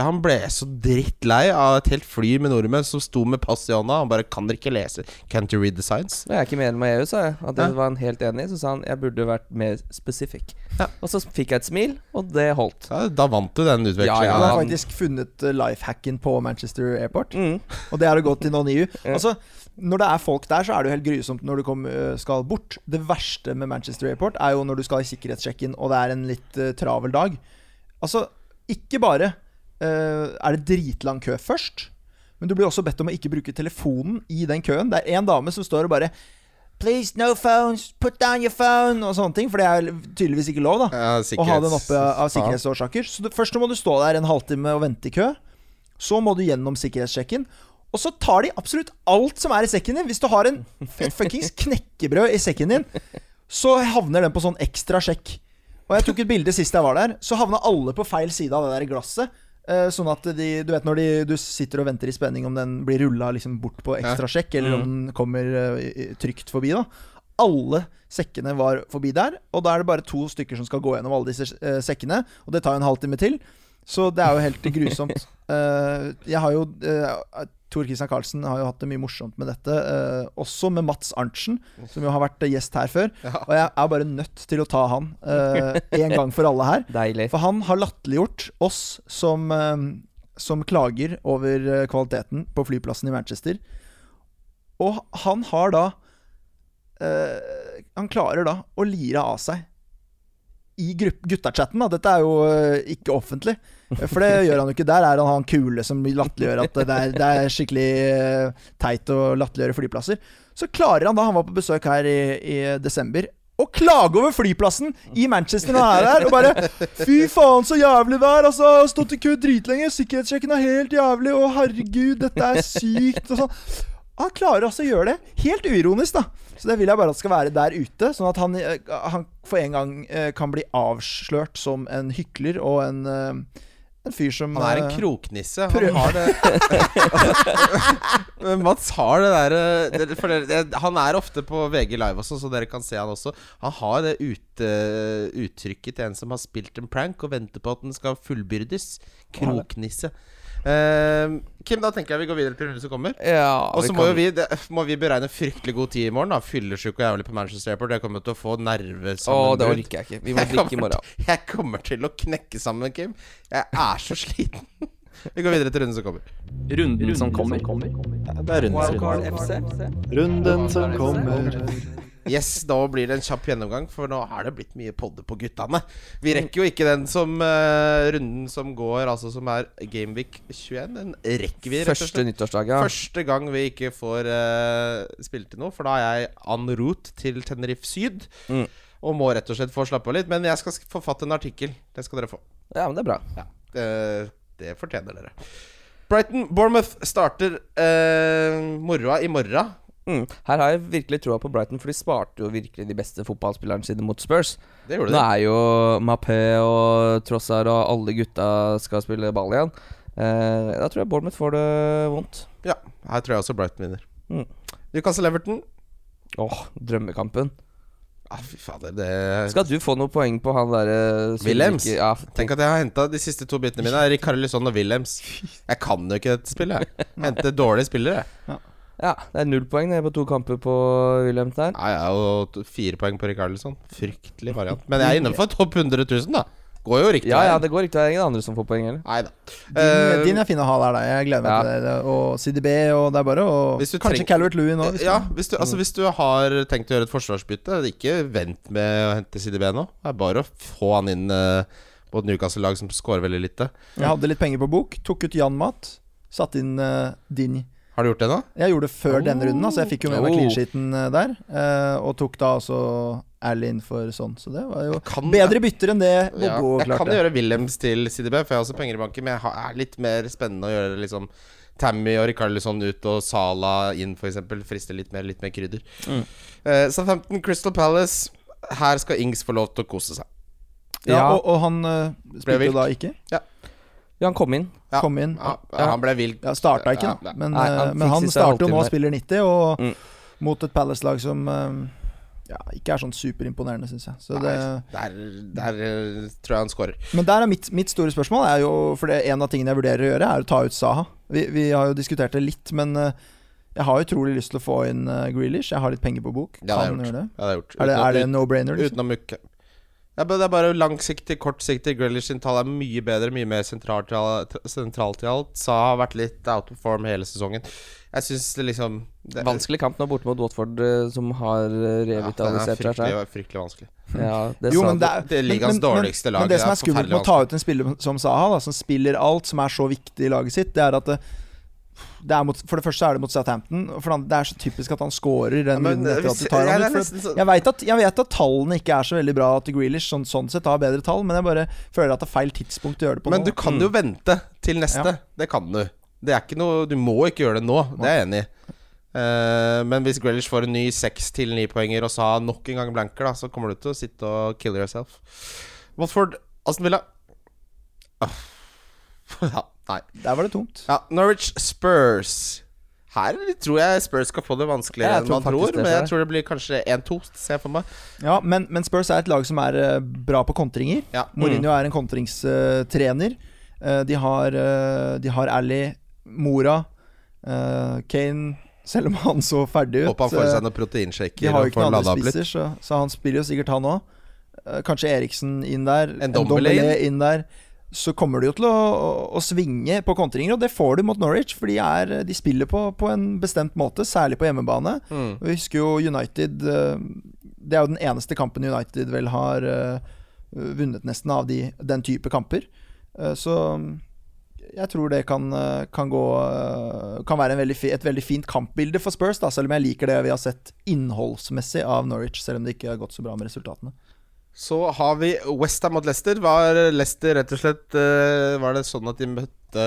Han ble så drittlei av et helt fly med nordmenn som sto med pass i hånda. Han bare 'Kan dere ikke lese? Can't you read the signs?' Jeg er ikke medlem av EU, sa jeg. At det Ja. var han helt enig i. Så sa han jeg burde vært mer spesifikk. Ja. Og så fikk jeg et smil, og det holdt. Ja, da vant du den utvekslingen. Ja, ja. Han har faktisk funnet life lifehacken på Manchester Airport. Mm. Og det er å gå til non-EU. Altså, når det er folk der, så er det jo helt grusomt når du kom, øh, skal bort. Det verste med Manchester Airport er jo når du skal i sikkerhetssjekken, og det er en litt uh, travel dag. Altså, ikke bare uh, er det dritlang kø først, men du blir også bedt om å ikke bruke telefonen i den køen. Det er en dame som står og bare Please, no phones, put down your phone, og sånne ting. For det er tydeligvis ikke lov, da Ja, å ha den oppe av sikkerhetsårsaker. Så du, først må du stå der en halvtime og vente i kø. Så må du gjennom sikkerhetssjekken. Og så tar de absolutt alt som er i sekken din. Hvis du har en fuckings knekkebrød i sekken din, så havner den på sånn ekstra sjekk. Og jeg tok et bilde sist jeg var der. Så havna alle på feil side av det der glasset. Eh, sånn at de Du vet når de, du sitter og venter i spenning om den blir rulla liksom bort på ekstra sjekk, eller om den kommer eh, trygt forbi, da. Alle sekkene var forbi der, og da er det bare to stykker som skal gå gjennom alle disse eh, sekkene. Og det tar jo en halvtime til. Så det er jo helt grusomt. Jeg har jo Tor Christian Karlsen har jo hatt det mye morsomt med dette. eh, også med Mats Arntzen, som jo har vært gjest her før. Og jeg er bare nødt til å ta han eh, en gang for alle her. Deilig. For han har latterliggjort oss som, eh, som klager over eh, kvaliteten på flyplassen i Manchester. Og han har da eh, Han klarer da å lire av seg i guttachatten. Dette er jo eh, ikke offentlig, for det gjør han jo ikke. Der er han han kule som latterliggjør at det er, det er skikkelig eh, teit å latterliggjøre flyplasser. Så klarer han da, han var på besøk her i, i desember, å klage over flyplassen i Manchester når han er der, og bare Fy faen, så jævlig er! Altså, stått i kø dritlenge, sikkerhetssjekken er helt jævlig, å herregud, dette er sykt, og sånn. Han klarer altså å gjøre det helt uironisk, da. Så det vil jeg bare at skal være der ute, sånn at han, eh, han for en gang eh, kan bli avslørt som en hykler og en, eh, En fyr som Han er en kroknisse. Han har det Mats har det derre For det, Han er ofte på VG Live også, så dere kan se han også. Han har det ute, uttrykket til en som har spilt en prank og venter på at den skal fullbyrdes. Kroknisse. Eh, Kim, da tenker jeg vi går videre til runden som kommer. Ja, Og så må kan- jo vi, det, må vi beregne fryktelig god tid i morgen. da Fyllesyk og jævlig på Manchester Airport. Jeg kommer til å få Å, det orker jeg ikke. Vi må drikke i kommer morgen. til- Jeg kommer til å knekke sammen, Kim. Jeg er så sliten. Vi går videre til runden som kommer. Runden som kommer. Det er runden, runden som kommer. Yes, Da blir det en kjapp gjennomgang, for nå er det blitt mye podder på guttene. Vi rekker jo ikke den som uh, runden som går, altså som er Gameweek 21. Den rekker vi, Første nyttårsdag, ja. Første gang vi ikke får uh, spilt til noe, for da er jeg en route til Tenerife Syd. Mm. Og må rett og slett få slappe av litt. Men jeg skal få forfatte en artikkel. Det skal dere få. Ja, men det er bra. Ja, det, det fortjener dere. Brighton Bournemouth starter uh, moroa i morgen. Mm. Her har jeg virkelig troa på Brighton, for de sparte jo virkelig de beste fotballspillerne sine mot Spurs. Det gjorde de. Nå er jo Mapé og Trossar og alle gutta skal spille ball igjen. Eh, da tror jeg Bournemouth får det vondt. Ja, her tror jeg også Brighton vinner. Mm. Newcastle Everton. Åh, drømmekampen. Ah, fy fader, det Skal du få noen poeng på han derre Williams? Ikke- Ja, Tenk at jeg har henta de siste to bitene mine. Rikarlison og Williams. Jeg kan jo ikke dette spillet. jeg. Hente dårlige spillere. jeg. Ja, det er null poeng nede på to kamper på William der. Nei, ja, og fire poeng på Rikarlison. Fryktelig variant. Men jeg er innenfor topp 100 000, da. Går jo riktig Ja, ja, det går riktig Det er ingen andre som får poeng heller. Nei da. Din, Eh, din er fin å ha der, da. Jeg gleder meg Ja. til det. Og CDB, og det er bare å Kanskje treng- Calvert Louis nå. Hvis ja, hvis du, altså, hvis du har tenkt å gjøre et forsvarsbytte, ikke vent med å hente CDB nå. Det er bare å få han inn uh, på et Newcastle-lag som scorer veldig lite. Jeg hadde litt penger på bok. Tok ut Jan Mat. Satt inn uh, Din. Har du gjort det nå? Jeg gjorde det før denne runden, så jeg fikk jo med meg Oh. clean sheeten eh, der. eh, og tok da også Ally inn for sånn, så det var jo Kan, bedre bytter enn det ja, klarte. Jeg kan gjøre Williams til CDB, for jeg har også penger i banken, men jeg er litt mer spennende å gjøre liksom Tammy og Rikarlison ut og Sala inn, f.eks. Frister litt mer, litt mer krydder. Mm. Eh, Southampton Crystal Palace. Her skal Ings få lov til å kose seg. Ja, Ja. og, og han uh, spilte jo da ikke. Ja, han kom inn. Ja. Kom inn. Ja, ja, han ble vill. Ja, starta ikke, da. Men, Nei, eh, han men han starter jo nå og spiller 90, og Mm. mot et Palace-lag som eh, ja, ikke er sånn superimponerende, syns jeg. Så det, Nei, der, der eh, tror jeg han scorer. men der er mitt, mitt store spørsmål er jo For det, en av tingene jeg vurderer å gjøre, er å ta ut Saha. Vi, vi har jo diskutert det litt, men jeg har utrolig lyst til å få inn Grealish. Jeg har litt penger på bok. Ja, det har jeg gjort. det. Ja, det har jeg gjort. Er det, er det no-brainer? Liksom? Uten å mukke. Ja, det er bare langsiktig, kortsiktig. Grealish sin tall er mye bedre, mye mer sentralt i alt- sentralt til alt. Sa har vært litt out of form hele sesongen. Jeg syns det liksom det, Vanskelig kamp nå borte mot Watford, eh, som har eh, Ja, den er revitalisert seg fryktelig, fryktelig vanskelig. Ja, det Jo, sa men det er, Det er ligas men- dårligste lag. Men det Det som er er skummelt med å ta ut en spiller som Saha, da, som spiller alt, som er så viktig i laget sitt, det er at det, det er mot, For det første er det mot Southampton. Og for det er så typisk at han scorer den ja, etter at du tar ham ut. For jeg, vet at, jeg vet at tallene ikke er så veldig bra til Grealish, sånn, sånn sett har bedre tall, men jeg bare føler at det er feil tidspunkt å gjøre det på Men nå. du kan jo vente til neste. Ja. Det kan du. Det er ikke noe Du må ikke gjøre det nå, det er jeg enig i. Uh, men hvis Grealish får en ny seks til ni poenger og sa nok en gang blanker, da så kommer du til å sitte og kill yourself. Watford, Aston Villa uh. Ja, nei. Der var det tomt. Ja, Norwich Spurs. Her tror jeg Spurs skal få det vanskeligere enn man tror. Men jeg tror det blir kanskje 1-2, ser jeg for meg. Ja, men, men Spurs er et lag som er eh, bra på kontringer. Ja. Mourinho er en kontringstrener. Eh, de har uh, De har Ally, Mora, eh, Kane Selv om han så ferdig ut. Håper han får eh, seg noen de har jo ikke noen andre spisser, så, så han spiller jo sikkert han òg. kanskje Eriksen inn der. En Dombele inn der. Så kommer det jo til å, å, å svinge på kontringer, og det får du mot Norwich. For de, er, de spiller på, på en bestemt måte, særlig på hjemmebane. Mm. Vi husker jo United eh, Det er jo den eneste kampen United vel har eh, vunnet nesten av de, den type kamper. Eh, så jeg tror det kan, kan gå Kan være en veldig, et veldig fint kampbilde for Spurs, da, selv om jeg liker det vi har sett innholdsmessig av Norwich, selv om det ikke har gått så bra med resultatene. Så har vi Westham mot Leicester. Var Leicester rett og slett eh, Var det sånn at de møtte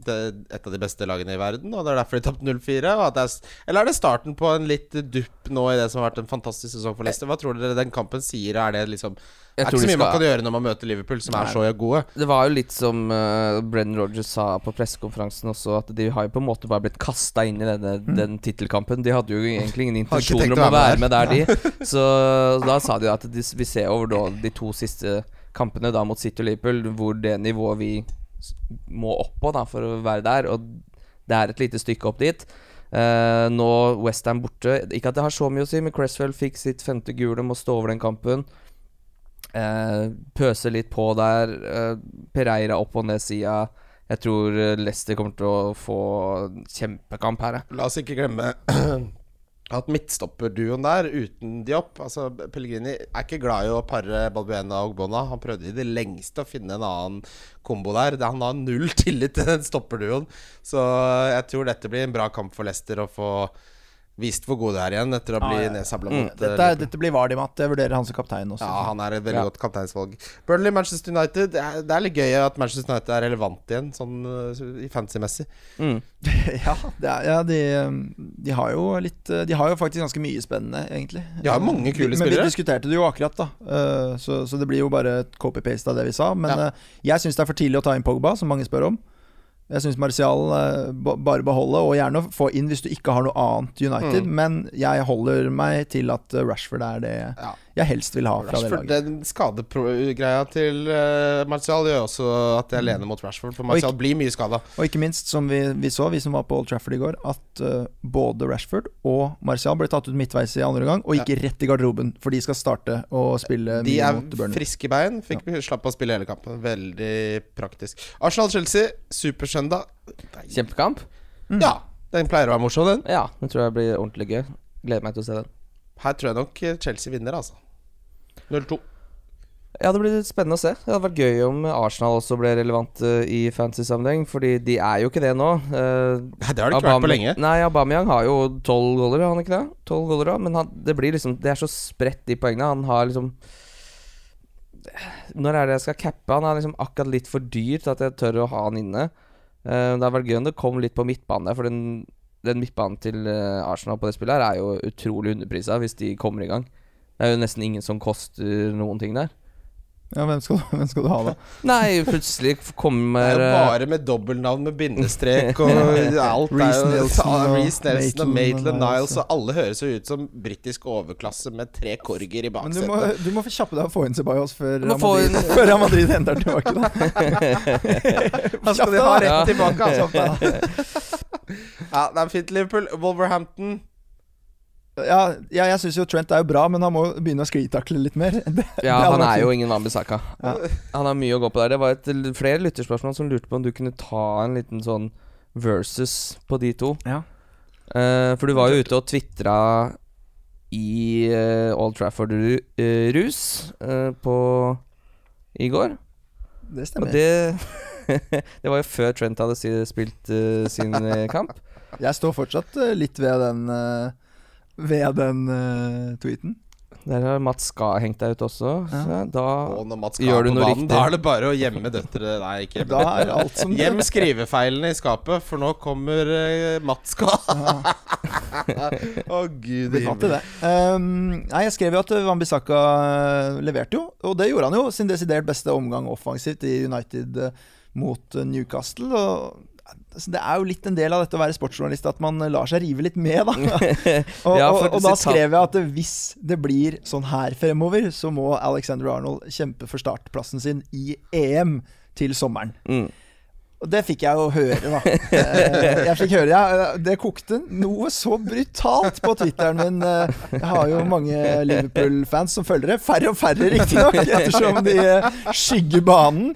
et av de beste lagene i verden, og det er derfor de tapte 0-4? og at det er s- Eller er det starten på en litt dupp nå i det som har vært en fantastisk sesong for Leicester? Hva tror dere den kampen sier? Er det liksom er ikke så mye mye man kan gjøre når man møter Liverpool, som er så gode. Det var jo litt som uh, Brennan Rogers sa på pressekonferansen også, at de har jo på en måte bare blitt kasta inn i denne, den tittelkampen. De hadde jo egentlig ingen intensjoner om å være med der, de. Så da sa de at de, vi ser over da, de to siste kampene da mot City og Liverpool, hvor det nivået vi må oppå da for å være der, og det er et lite stykke opp dit. Uh, nå Westham borte. Ikke at det har så mye å si, men Cresswell fikk sitt femte gule, må stå over den kampen. Uh, pøse litt på der. Uh, Pereira opp og ned sida. Jeg tror Leicester kommer til å få kjempekamp her. La oss ikke glemme at midtstopperduoen der, uten Diop Altså, Pellegrini er ikke glad i å pare Balbuena og Bona. Han prøvde i det lengste å finne en annen kombo der. Han har null tillit til den stopperduoen. Så jeg tror dette blir en bra kamp for Leicester å få vist hvor god det er igjen, etter å bli Ja, nedsabla Mm. mot mm. Dette, Liverpool. dette blir Vardimat. Jeg vurderer han som kaptein også. Ja, han er et veldig Ja. godt kapteinsvalg. Burnley, Manchester United. Det er, det er litt gøy at Manchester United er relevant igjen, sånn uh, i fantasy-messig. Mm. ja, det er, ja de, de har jo litt De har jo faktisk ganske mye spennende, egentlig. De har mange kule spillere. Men vi diskuterte det jo akkurat, da. Eh, Så, så det blir jo bare et copy-paste av det vi sa. Men Ja. eh, jeg syns det er for tidlig å ta inn Pogba, som mange spør om. Jeg syns Martial eh, ba- bare beholde, og gjerne få inn hvis du ikke har noe annet United. Mm. Men jeg holder meg til at Rashford er det Ja. Jeg helst vil ha fra det laget. den skadegreia til uh, Martial gjør også at jeg lener mot Rashford, for Martial Martial blir mye skada. Og ikke minst, som vi, vi så, vi som var på Old Trafford i går, at uh, både Rashford og Martial ble tatt ut midtveis i andre gang, og gikk rett i garderoben, for de skal starte å spille De mye er mot Burnley. friske bein. Fikk slapp å spille hele kampen. Veldig praktisk. Arsenal-Chelsea, supersøndag. Kjempekamp. Mm. Ja, den pleier å være morsom, den. Ja, den tror jeg blir ordentlig gøy. Gleder meg til å se den. Her tror jeg nok Chelsea vinner, altså. 0-2. Ja, det blir spennende å se. Det hadde vært gøy om Arsenal også ble relevant eh, i fantasy-sammenheng, Fordi de er jo ikke det nå. Eh, Nei, det har de ikke vært på lenge. Nei, Aubameyang har jo tolv goller, har han ikke det? 12 goller også, Men han, det blir liksom Det er så spredt, de poengene. Han har liksom Når er det jeg skal cappe? Han er liksom akkurat litt for dyr til at jeg tør å ha han inne. Eh, det hadde vært gøy om det kom litt på midtbanen der, for den, den midtbanen til eh, Arsenal på det spillet her er jo utrolig underprisa hvis de kommer i gang. Det er jo nesten ingen som koster noen ting der. Ja, hvem skal, hvem skal du ha, da? Nei, plutselig Det kommer er jo eh, bare med dobbeltnavn med bindestrek og alt. er Reece Nelson og Reece Nelson og Maitland Maitland Niles, og alle høres jo ut som britisk overklasse med tre korger i Men du må, du må få kjappe deg og få inn Ceballos før, Madrid- inn- før Madrid henter tilbake, da. Da skal de ha rett tilbake, altså. Ja, det er fint. Liverpool, Wolverhampton. Ja, ja, jeg syns jo Trent er jo bra, men han må begynne å sklitakle litt mer. Det, Ja, det han er jo ingen Wambisaka. Ja. Han har mye å gå på der. Det var et, flere lytterspørsmål som lurte på om du kunne ta en liten sånn versus på de to. Ja. Uh, for du var jo ute og tvitra i uh, Old Trafford-rus uh, på i går. Det Og stemmer. det Det var jo før Trent hadde spilt uh, sin eh, kamp. Jeg står fortsatt eh, litt ved den uh, Ved den uh, tweeten. Der har Mats Ska hengt deg ut også. Ja. Da Og når Mats Gjør du noe banen, riktig? da er det bare å gjemme døtre Nei, ikke Da gjemme er døtre. alt som Gjem skrivefeilene i skapet, for nå kommer uh, Mats Ska. Å, gud Blir i det. Um, nei, jeg skrev jo at Wambisaka leverte jo, og det gjorde han jo. Sin desidert beste omgang offensivt i United uh, mot uh, Newcastle. Og altså, det er jo litt en del av dette å være sportsjournalist at man uh, lar seg rive litt med, da. og, Ja, og, og da skrev jeg at uh, hvis det blir sånn her fremover, så må Alexander Arnold kjempe for startplassen sin i EM til sommeren. mm. Og det fikk jeg jo høre, da. Eh, Jeg fikk høre, ja, Det kokte noe så brutalt på Twitteren min. Eh, Jeg har jo mange Liverpool-fans som følger det. Færre og færre, riktignok, ettersom de eh, skygger banen.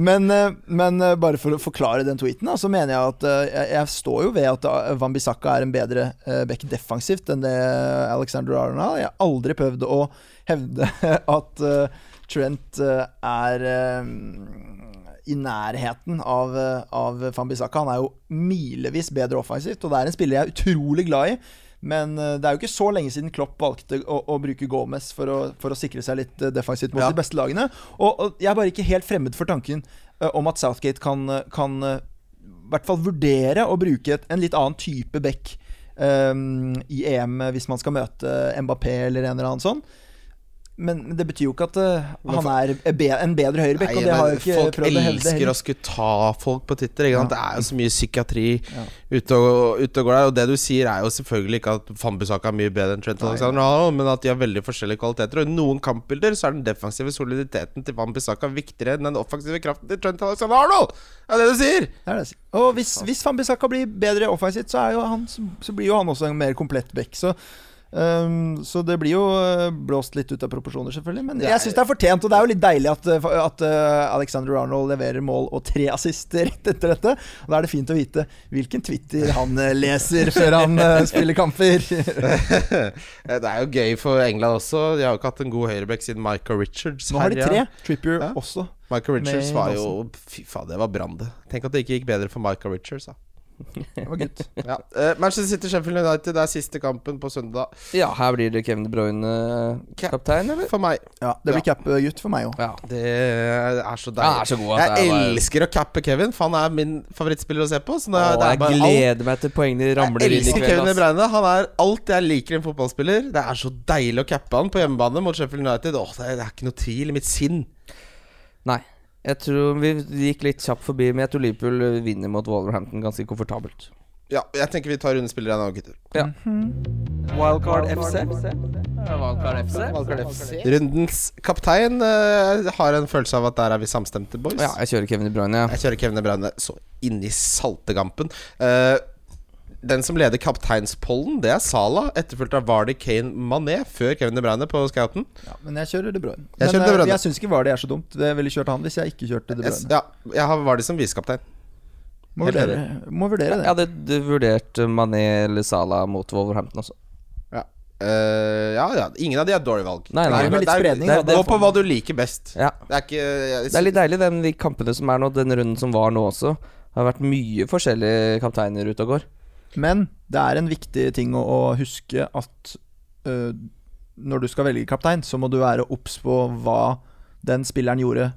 Men, men bare for å forklare den tweeten, da, så mener jeg at jeg, står jo ved at Wambisaka er en bedre back defensivt enn det Alexander Arnold. Jeg har aldri prøvd å hevde at Trent er i nærheten av, eh, av Fambisaka. Han er jo milevis bedre offensivt, og det er en spiller jeg er utrolig glad i. Men eh, det er jo ikke så lenge siden Klopp valgte å, å bruke Gomez for å, for å sikre seg litt eh, defensivt mot Ja. de beste lagene. Og, og jeg er bare ikke helt fremmed for tanken om at Southgate kan, kan i hvert fall vurdere å bruke et, en litt annen type back um, i EM hvis man skal møte Mbappé eller en eller annen sånn. Men men det betyr jo ikke at uh, han er en bedre høyreback, og det har jo ikke folk elsker å skulle ta folk på Twitter. Ja. Det er jo så mye psykiatri Ja. ute, og, ute og går der. Og det du sier, er jo selvfølgelig ikke at Fambisaka er mye bedre enn Trent Alexander Arnold, men at de har veldig forskjellige kvaliteter. Og i noen kampbilder så er den defensive soliditeten til Fambisaka viktigere enn den offensive kraften til Trent Alexander Arnold! Det er det du sier! Det er det jeg sier. Og hvis, hvis Fambisaka blir bedre offensivt, så, så, blir jo han også en mer komplett back. Så, ehm, så det blir jo eh, blåst litt ut av proporsjoner, selvfølgelig. Men jeg syns det er fortjent, og det er jo litt deilig at, eh, at eh, Alexander Arnold leverer mål og tre assister rett etter dette. Og da er det fint å vite hvilken Twitter han leser før han spiller kamper. det er jo gøy for England også. De har jo ikke hatt en god høyreback siden Michael Richards. Nå har de tre. Trippier Ja. også. Michael Richards med var jo Fy faen, det var brann, det. Tenk at det ikke gikk bedre for Michael Richards, da. Det var gutt. Ja. Uh, Manchester City Sheffield United, det er siste kampen på søndag. Ja, her blir det Kevin De Bruyne Cap. kaptein, eller? For meg. Ja, det blir cap-gutt for meg òg. Ja. Det er så deilig. er så god at jeg det er bare- elsker å cappe Kevin, for han er min favorittspiller å se på. Så det, Åh, det er jeg bare alt. gleder meg til poengene ramler Jeg inn i elsker. Kevin De. Bruyne. Han er alt jeg liker i en fotballspiller. Det er så deilig å cappe han på hjemmebane mot Sheffield United. Åh, det, er, det er ikke noe tvil i mitt sinn. Nei. Jeg tror Vi gikk litt kjapt forbi, men jeg tror Liverpool vinner mot Wolverhampton ganske komfortabelt. Ja, jeg tenker vi tar rundespillere nå, gutter. Wildcard FC. Wildcard FC. Wildcard FC. Rundens kaptein uh, har en følelse av at der er vi samstemte, boys. Ja, jeg kjører Kevin De Bruyne. Ja. Jeg kjører Kevin De Bruyne så inni saltegampen. Eh, den som leder kapteinspollen, det er Sala, etterfulgt av Vardy, Kane, Mané, før Kevin De Bruyne på scouten. Ja, men jeg kjører De Bruyne. Jeg Men De eh, Bruyne. jeg syns ikke Vardy er så dumt. Det ville kjørt han hvis jeg ikke kjørte De Jeg, Bruyne. ja, jeg har Vardy som visekaptein. Må vurdere, må vurdere det. Jeg hadde du vurdert Mané eller Salah mot Wolverhampton også. Ja. Uh, ja, ja, ingen av de er dårlige valg. Nei, nei. Det er- Med litt det er- spredning, det da. er- Gå på hva du liker best. Ja. Det er ikke jeg, Det er litt deilig, den, de kampene som er nå, den runden som var nå også. Det har vært mye forskjellige kapteiner ute og går. Men det er en viktig ting å, å huske at uh, når du skal velge kaptein, så må du være obs på hva den spilleren gjorde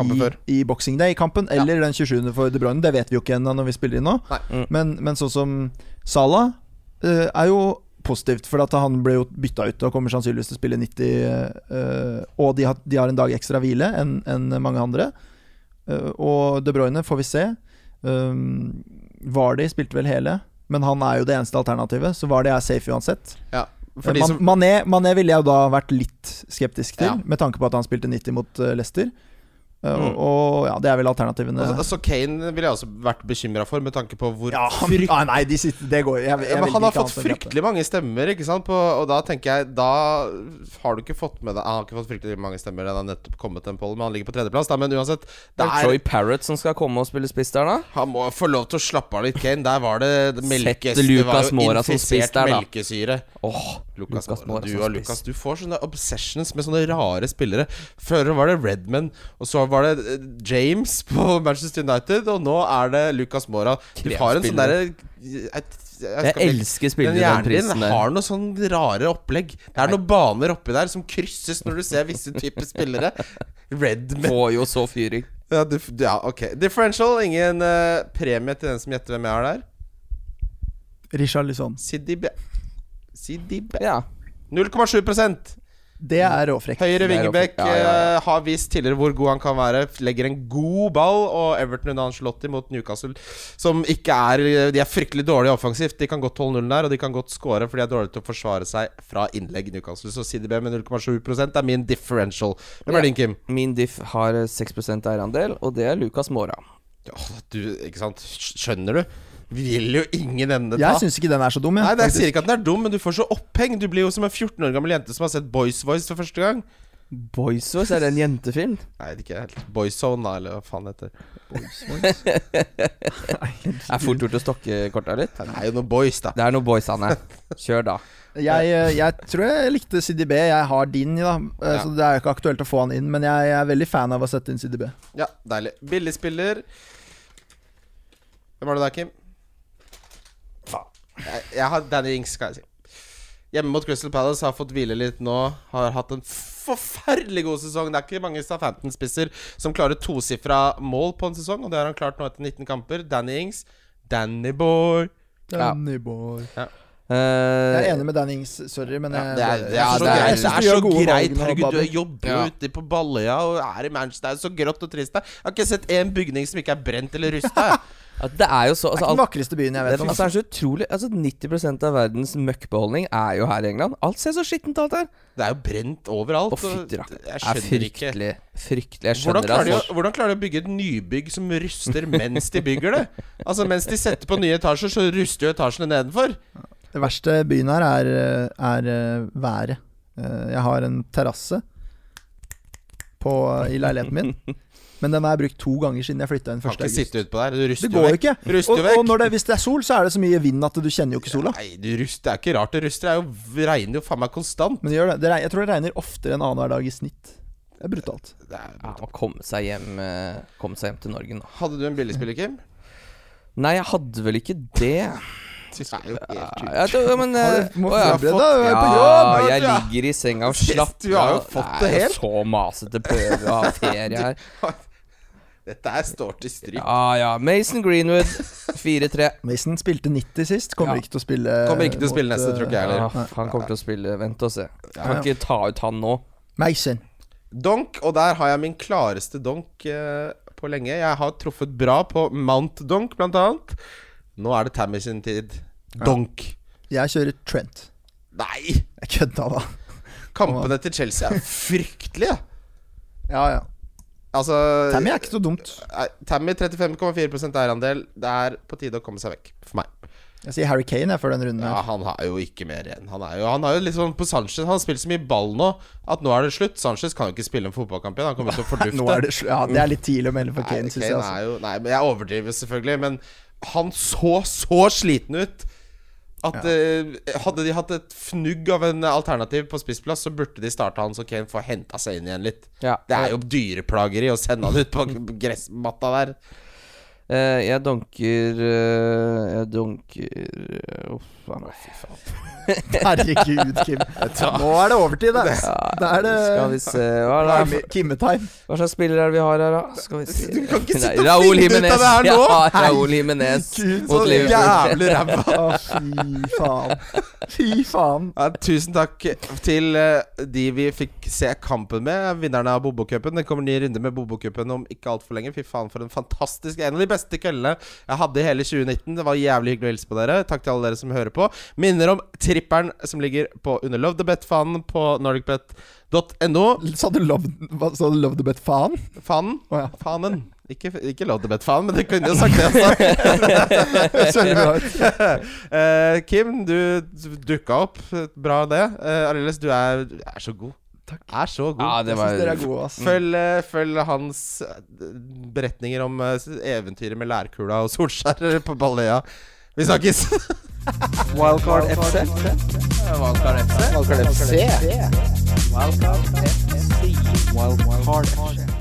i, i Boxing Day-kampen, eller den 27. for De Bruyne. Det vet vi jo ikke ennå når vi spiller inn nå. Mm. Men, men sånn som Salah uh, er jo positivt, for at han ble jo bytta ut og kommer sannsynligvis til å spille 90 Uh, Og de har, de har en dag ekstra hvile enn en mange andre. Uh, og De Bruyne får vi se. Um, Vardi spilte vel hele, men han er jo det eneste alternativet, så var det jeg safe uansett. Ja, for Man, som, Mané, Mané ville jeg jo da vært litt skeptisk til, Ja. med tanke på at han spilte 90 mot uh, Leicester. Uh, Mm. Og ja, det er vel alternativene. altså, altså Kane ville jeg også vært bekymra for, med tanke på hvor ja, han, frykt- ah, nei, de sitter, det går jeg, jeg, Ja, men han har fått fryktelig mange stemmer, ikke sant? På, og da tenker jeg Da har du ikke fått med deg Han har ikke fått fryktelig mange stemmer, den har nettopp kommet til en poll, men han ligger på tredjeplass. Da, men uansett, det Det er Troy Parrott som skal komme og spille spiss der, da. han må få lov til å slappe av litt, Kane. Der var det Sett melkes, Lucas Det var jo Moura som spiss der, da. melkesyre. Oh, Lucas, Lucas Moura du og. Lucas Du får sånne obsessions med sånne rare spillere. Før var det Redman, og så var det eh, James på Manchester United, og nå er det Lucas Moura. Du har en sånn derre jeg, Jeg elsker spillere Den i den hjernen din har noe sånn rare opplegg. Det er noen baner oppi der som krysses når du ser visse typer spillere. Redman Får jo så fyring. ja, du, ja, ok. Differential. Ingen uh, premie til den som gjetter hvem jeg har der. Richarlison. Sidibe. Sidibe. Ja. 0,7 Det er råfrekt. Høyre vingebekk ja, ja, ja. eh, har vist tidligere hvor god han kan være. Legger en god ball. Og Everton under Ancelotti mot Newcastle, som ikke er De er fryktelig dårlige offensivt. De kan godt holde nullen der, og de kan godt score, for de er dårlige til å forsvare seg fra innlegg. Newcastle Så CDB med 0,7% er min differential. Hvem er din, Kim? Min diff har 6% eierandel, og det er Lucas Mora. Åh, du, ikke sant? Skjønner du? Vi vil jo ingen ende ta. Jeg syns ikke den er så dum, jeg. Nei, jeg faktisk. sier ikke at den er dum, men du får så oppheng. Du blir jo som en 14 år gammel jente som har sett Boys Voice for første gang. Boys Voice, er det en jentefilm? Nei, det er ikke helt Boyzone, da, eller hva faen det heter. Er fort gjort å stokke korta litt. Det er jo noen boys, da. Det er noe boys, Anne. Kjør, da. Jeg, eh, jeg tror jeg likte CDB. Jeg har din, da. eh, Ja. Så det er jo ikke aktuelt å få han inn. Men jeg er veldig fan av å sette inn CDB. Ja, deilig. Billigspiller. Hvem var det der, Kim? Jeg, jeg har Danny Ings, skal jeg si. Hjemme mot Crystal Palace har fått hvile litt nå. Har hatt en forferdelig god sesong. Det er ikke mange Southampton-spisser som klarer tosifra mål på en sesong, og det har han klart nå etter 19 kamper. Danny Ings, Danny Boy. Danny boy. Eh, Jeg er enig med Danny Ings, sorry, men Ja, jeg, det er, ja, så det er- greit. jeg Det er du gjør så greit. Herregud, du jobber jo Ja. ute på Balløya og er i Manchester. Det er så grått og trist der. Jeg har ikke sett én bygning som ikke er brent eller rusta. at det er jo så Det er altså, ikke den vakreste byen jeg det, vet om. altså, det er så utrolig Altså 90% av verdens møkkbeholdning er jo her i England. Alt ser så skittent alt her. Det er jo brent overalt. Å, fytti rakkeren. Det er skjønner ikke fryktelig. Fryktelig. Jeg hvordan klarer, de å, hvordan klarer de å bygge et nybygg som ruster mens de bygger det? Altså Mens de setter på nye etasjer, så ruster jo etasjene nedenfor. Det verste byen her er, er eh, været. Eh, Jeg har en terrasse i leiligheten min. Men den har jeg brukt to ganger siden jeg flytta inn Kan 1. ikke august. sitte utpå der. Du Det går vekk. ikke. Ruster Og, vekk. og når det, hvis det er sol, så er det så mye vind at du kjenner jo ikke sola. Nei, du ruster, det er ikke rart det ruster. Det er jo, regner jo faen meg konstant. Men det gjør det. det regner, jeg tror det regner oftere enn annenhver dag i snitt. Det er brutalt. Det er, ja, Å komme seg hjem eh, Komme seg hjem til Norge nå. hadde du en billigspiller, Kim? Nei, jeg hadde vel ikke det. Det er jo helt. Ja, det, men, du- må å, ja. forberede deg, er på Ja, jobb! jeg du er- ligger i senga og slapper Du har jo av. fått Det det er jo helt. så masete prøve å ha ferie her. Dette her står til stryk. Ja ja. Mason Greenwood, 4-3. Mason spilte 90 sist. Kommer Ja. ikke til å spille Kommer ikke til å spille mot, neste, tror ikke jeg heller. Ja, han kommer til å spille. Vent og se. Kan ja. ikke ta ut han nå. Mason. Donk, og der har jeg min klareste donk eh, på lenge. Jeg har truffet bra på Mount Donk, blant annet. Nå er det Tammy sin tid. Donk. Jeg kjører Trent. Nei! Jeg kødda, da. Kampene til Chelsea er fryktelige. Ja, ja. Altså Tammy er ikke så dumt. Tammy 35,4% eierandel. Det er på tide å komme seg vekk for meg. Jeg sier Harry Kane jeg, før den runden Ja. Han har jo ikke mer igjen. Han er jo, han er jo sånn på Sanchez. Han har spilt så mye ball nå at nå er det slutt. Sanchez kan jo ikke spille en fotballkamp igjen. Han kommer til å fordufte. Er det, ja, det er litt tidlig å melde for Kane, syns jeg. Altså. jo, nei, men jeg overdriver selvfølgelig. Men han så så sliten ut. At eh, Hadde de hatt et fnugg av en alternativ på spissplass, så burde de starta han så Kane får henta seg inn igjen litt. Ja. Det er jo dyreplageri å sende han ut på gressmatta der. Eh, jeg dunker uh, Jeg dunker eh, Uff a meg. Fy faen. Herregud, Kim. Nå er det overtid, det. Da er det Skal vi se Hva, er det, Kimme-time. hva slags spiller er det vi har her, da? Skal vi se Du kan ikke sitte Nei, og finne ut av Jimenez. det her nå! Ja, Raúl Jimenez mot Så Liverpool. jævlig ræva. Å, fy faen. Fy faen. Ja, tusen takk til de vi fikk se kampen med. Vinnerne av Bobo-cupen. Det kommer ny runde med Bobo-cupen om ikke altfor lenge. Fy faen, for en fantastisk En av de beste kveldene jeg hadde i hele 2019. Det var jævlig hyggelig å hilse på dere. Takk til alle dere som hører på. Minner om tripperen som ligger på under Love the Bet-fanen på nordicbet.no. Sa du love, sa du love the Bet-fanen? Fanen. Oh, ja. Fanen. Ikke, ikke Love the Bet-fanen, men det kunne jo sagt det også. Eh, Kim, du dukka opp. Bra det. Uh, Ariles, du er, du er så god. Takk. Er så god. Ja, det Jeg var syns dere er gode, ass. Følg, eh, følg hans eh, beretninger om eh, eventyret med lærkula og Solskjær på Balløya. Vi snakkes! Wildcard FC. Wildcard FC. Wildcard FC. Wildcard FC. Wildcard FC.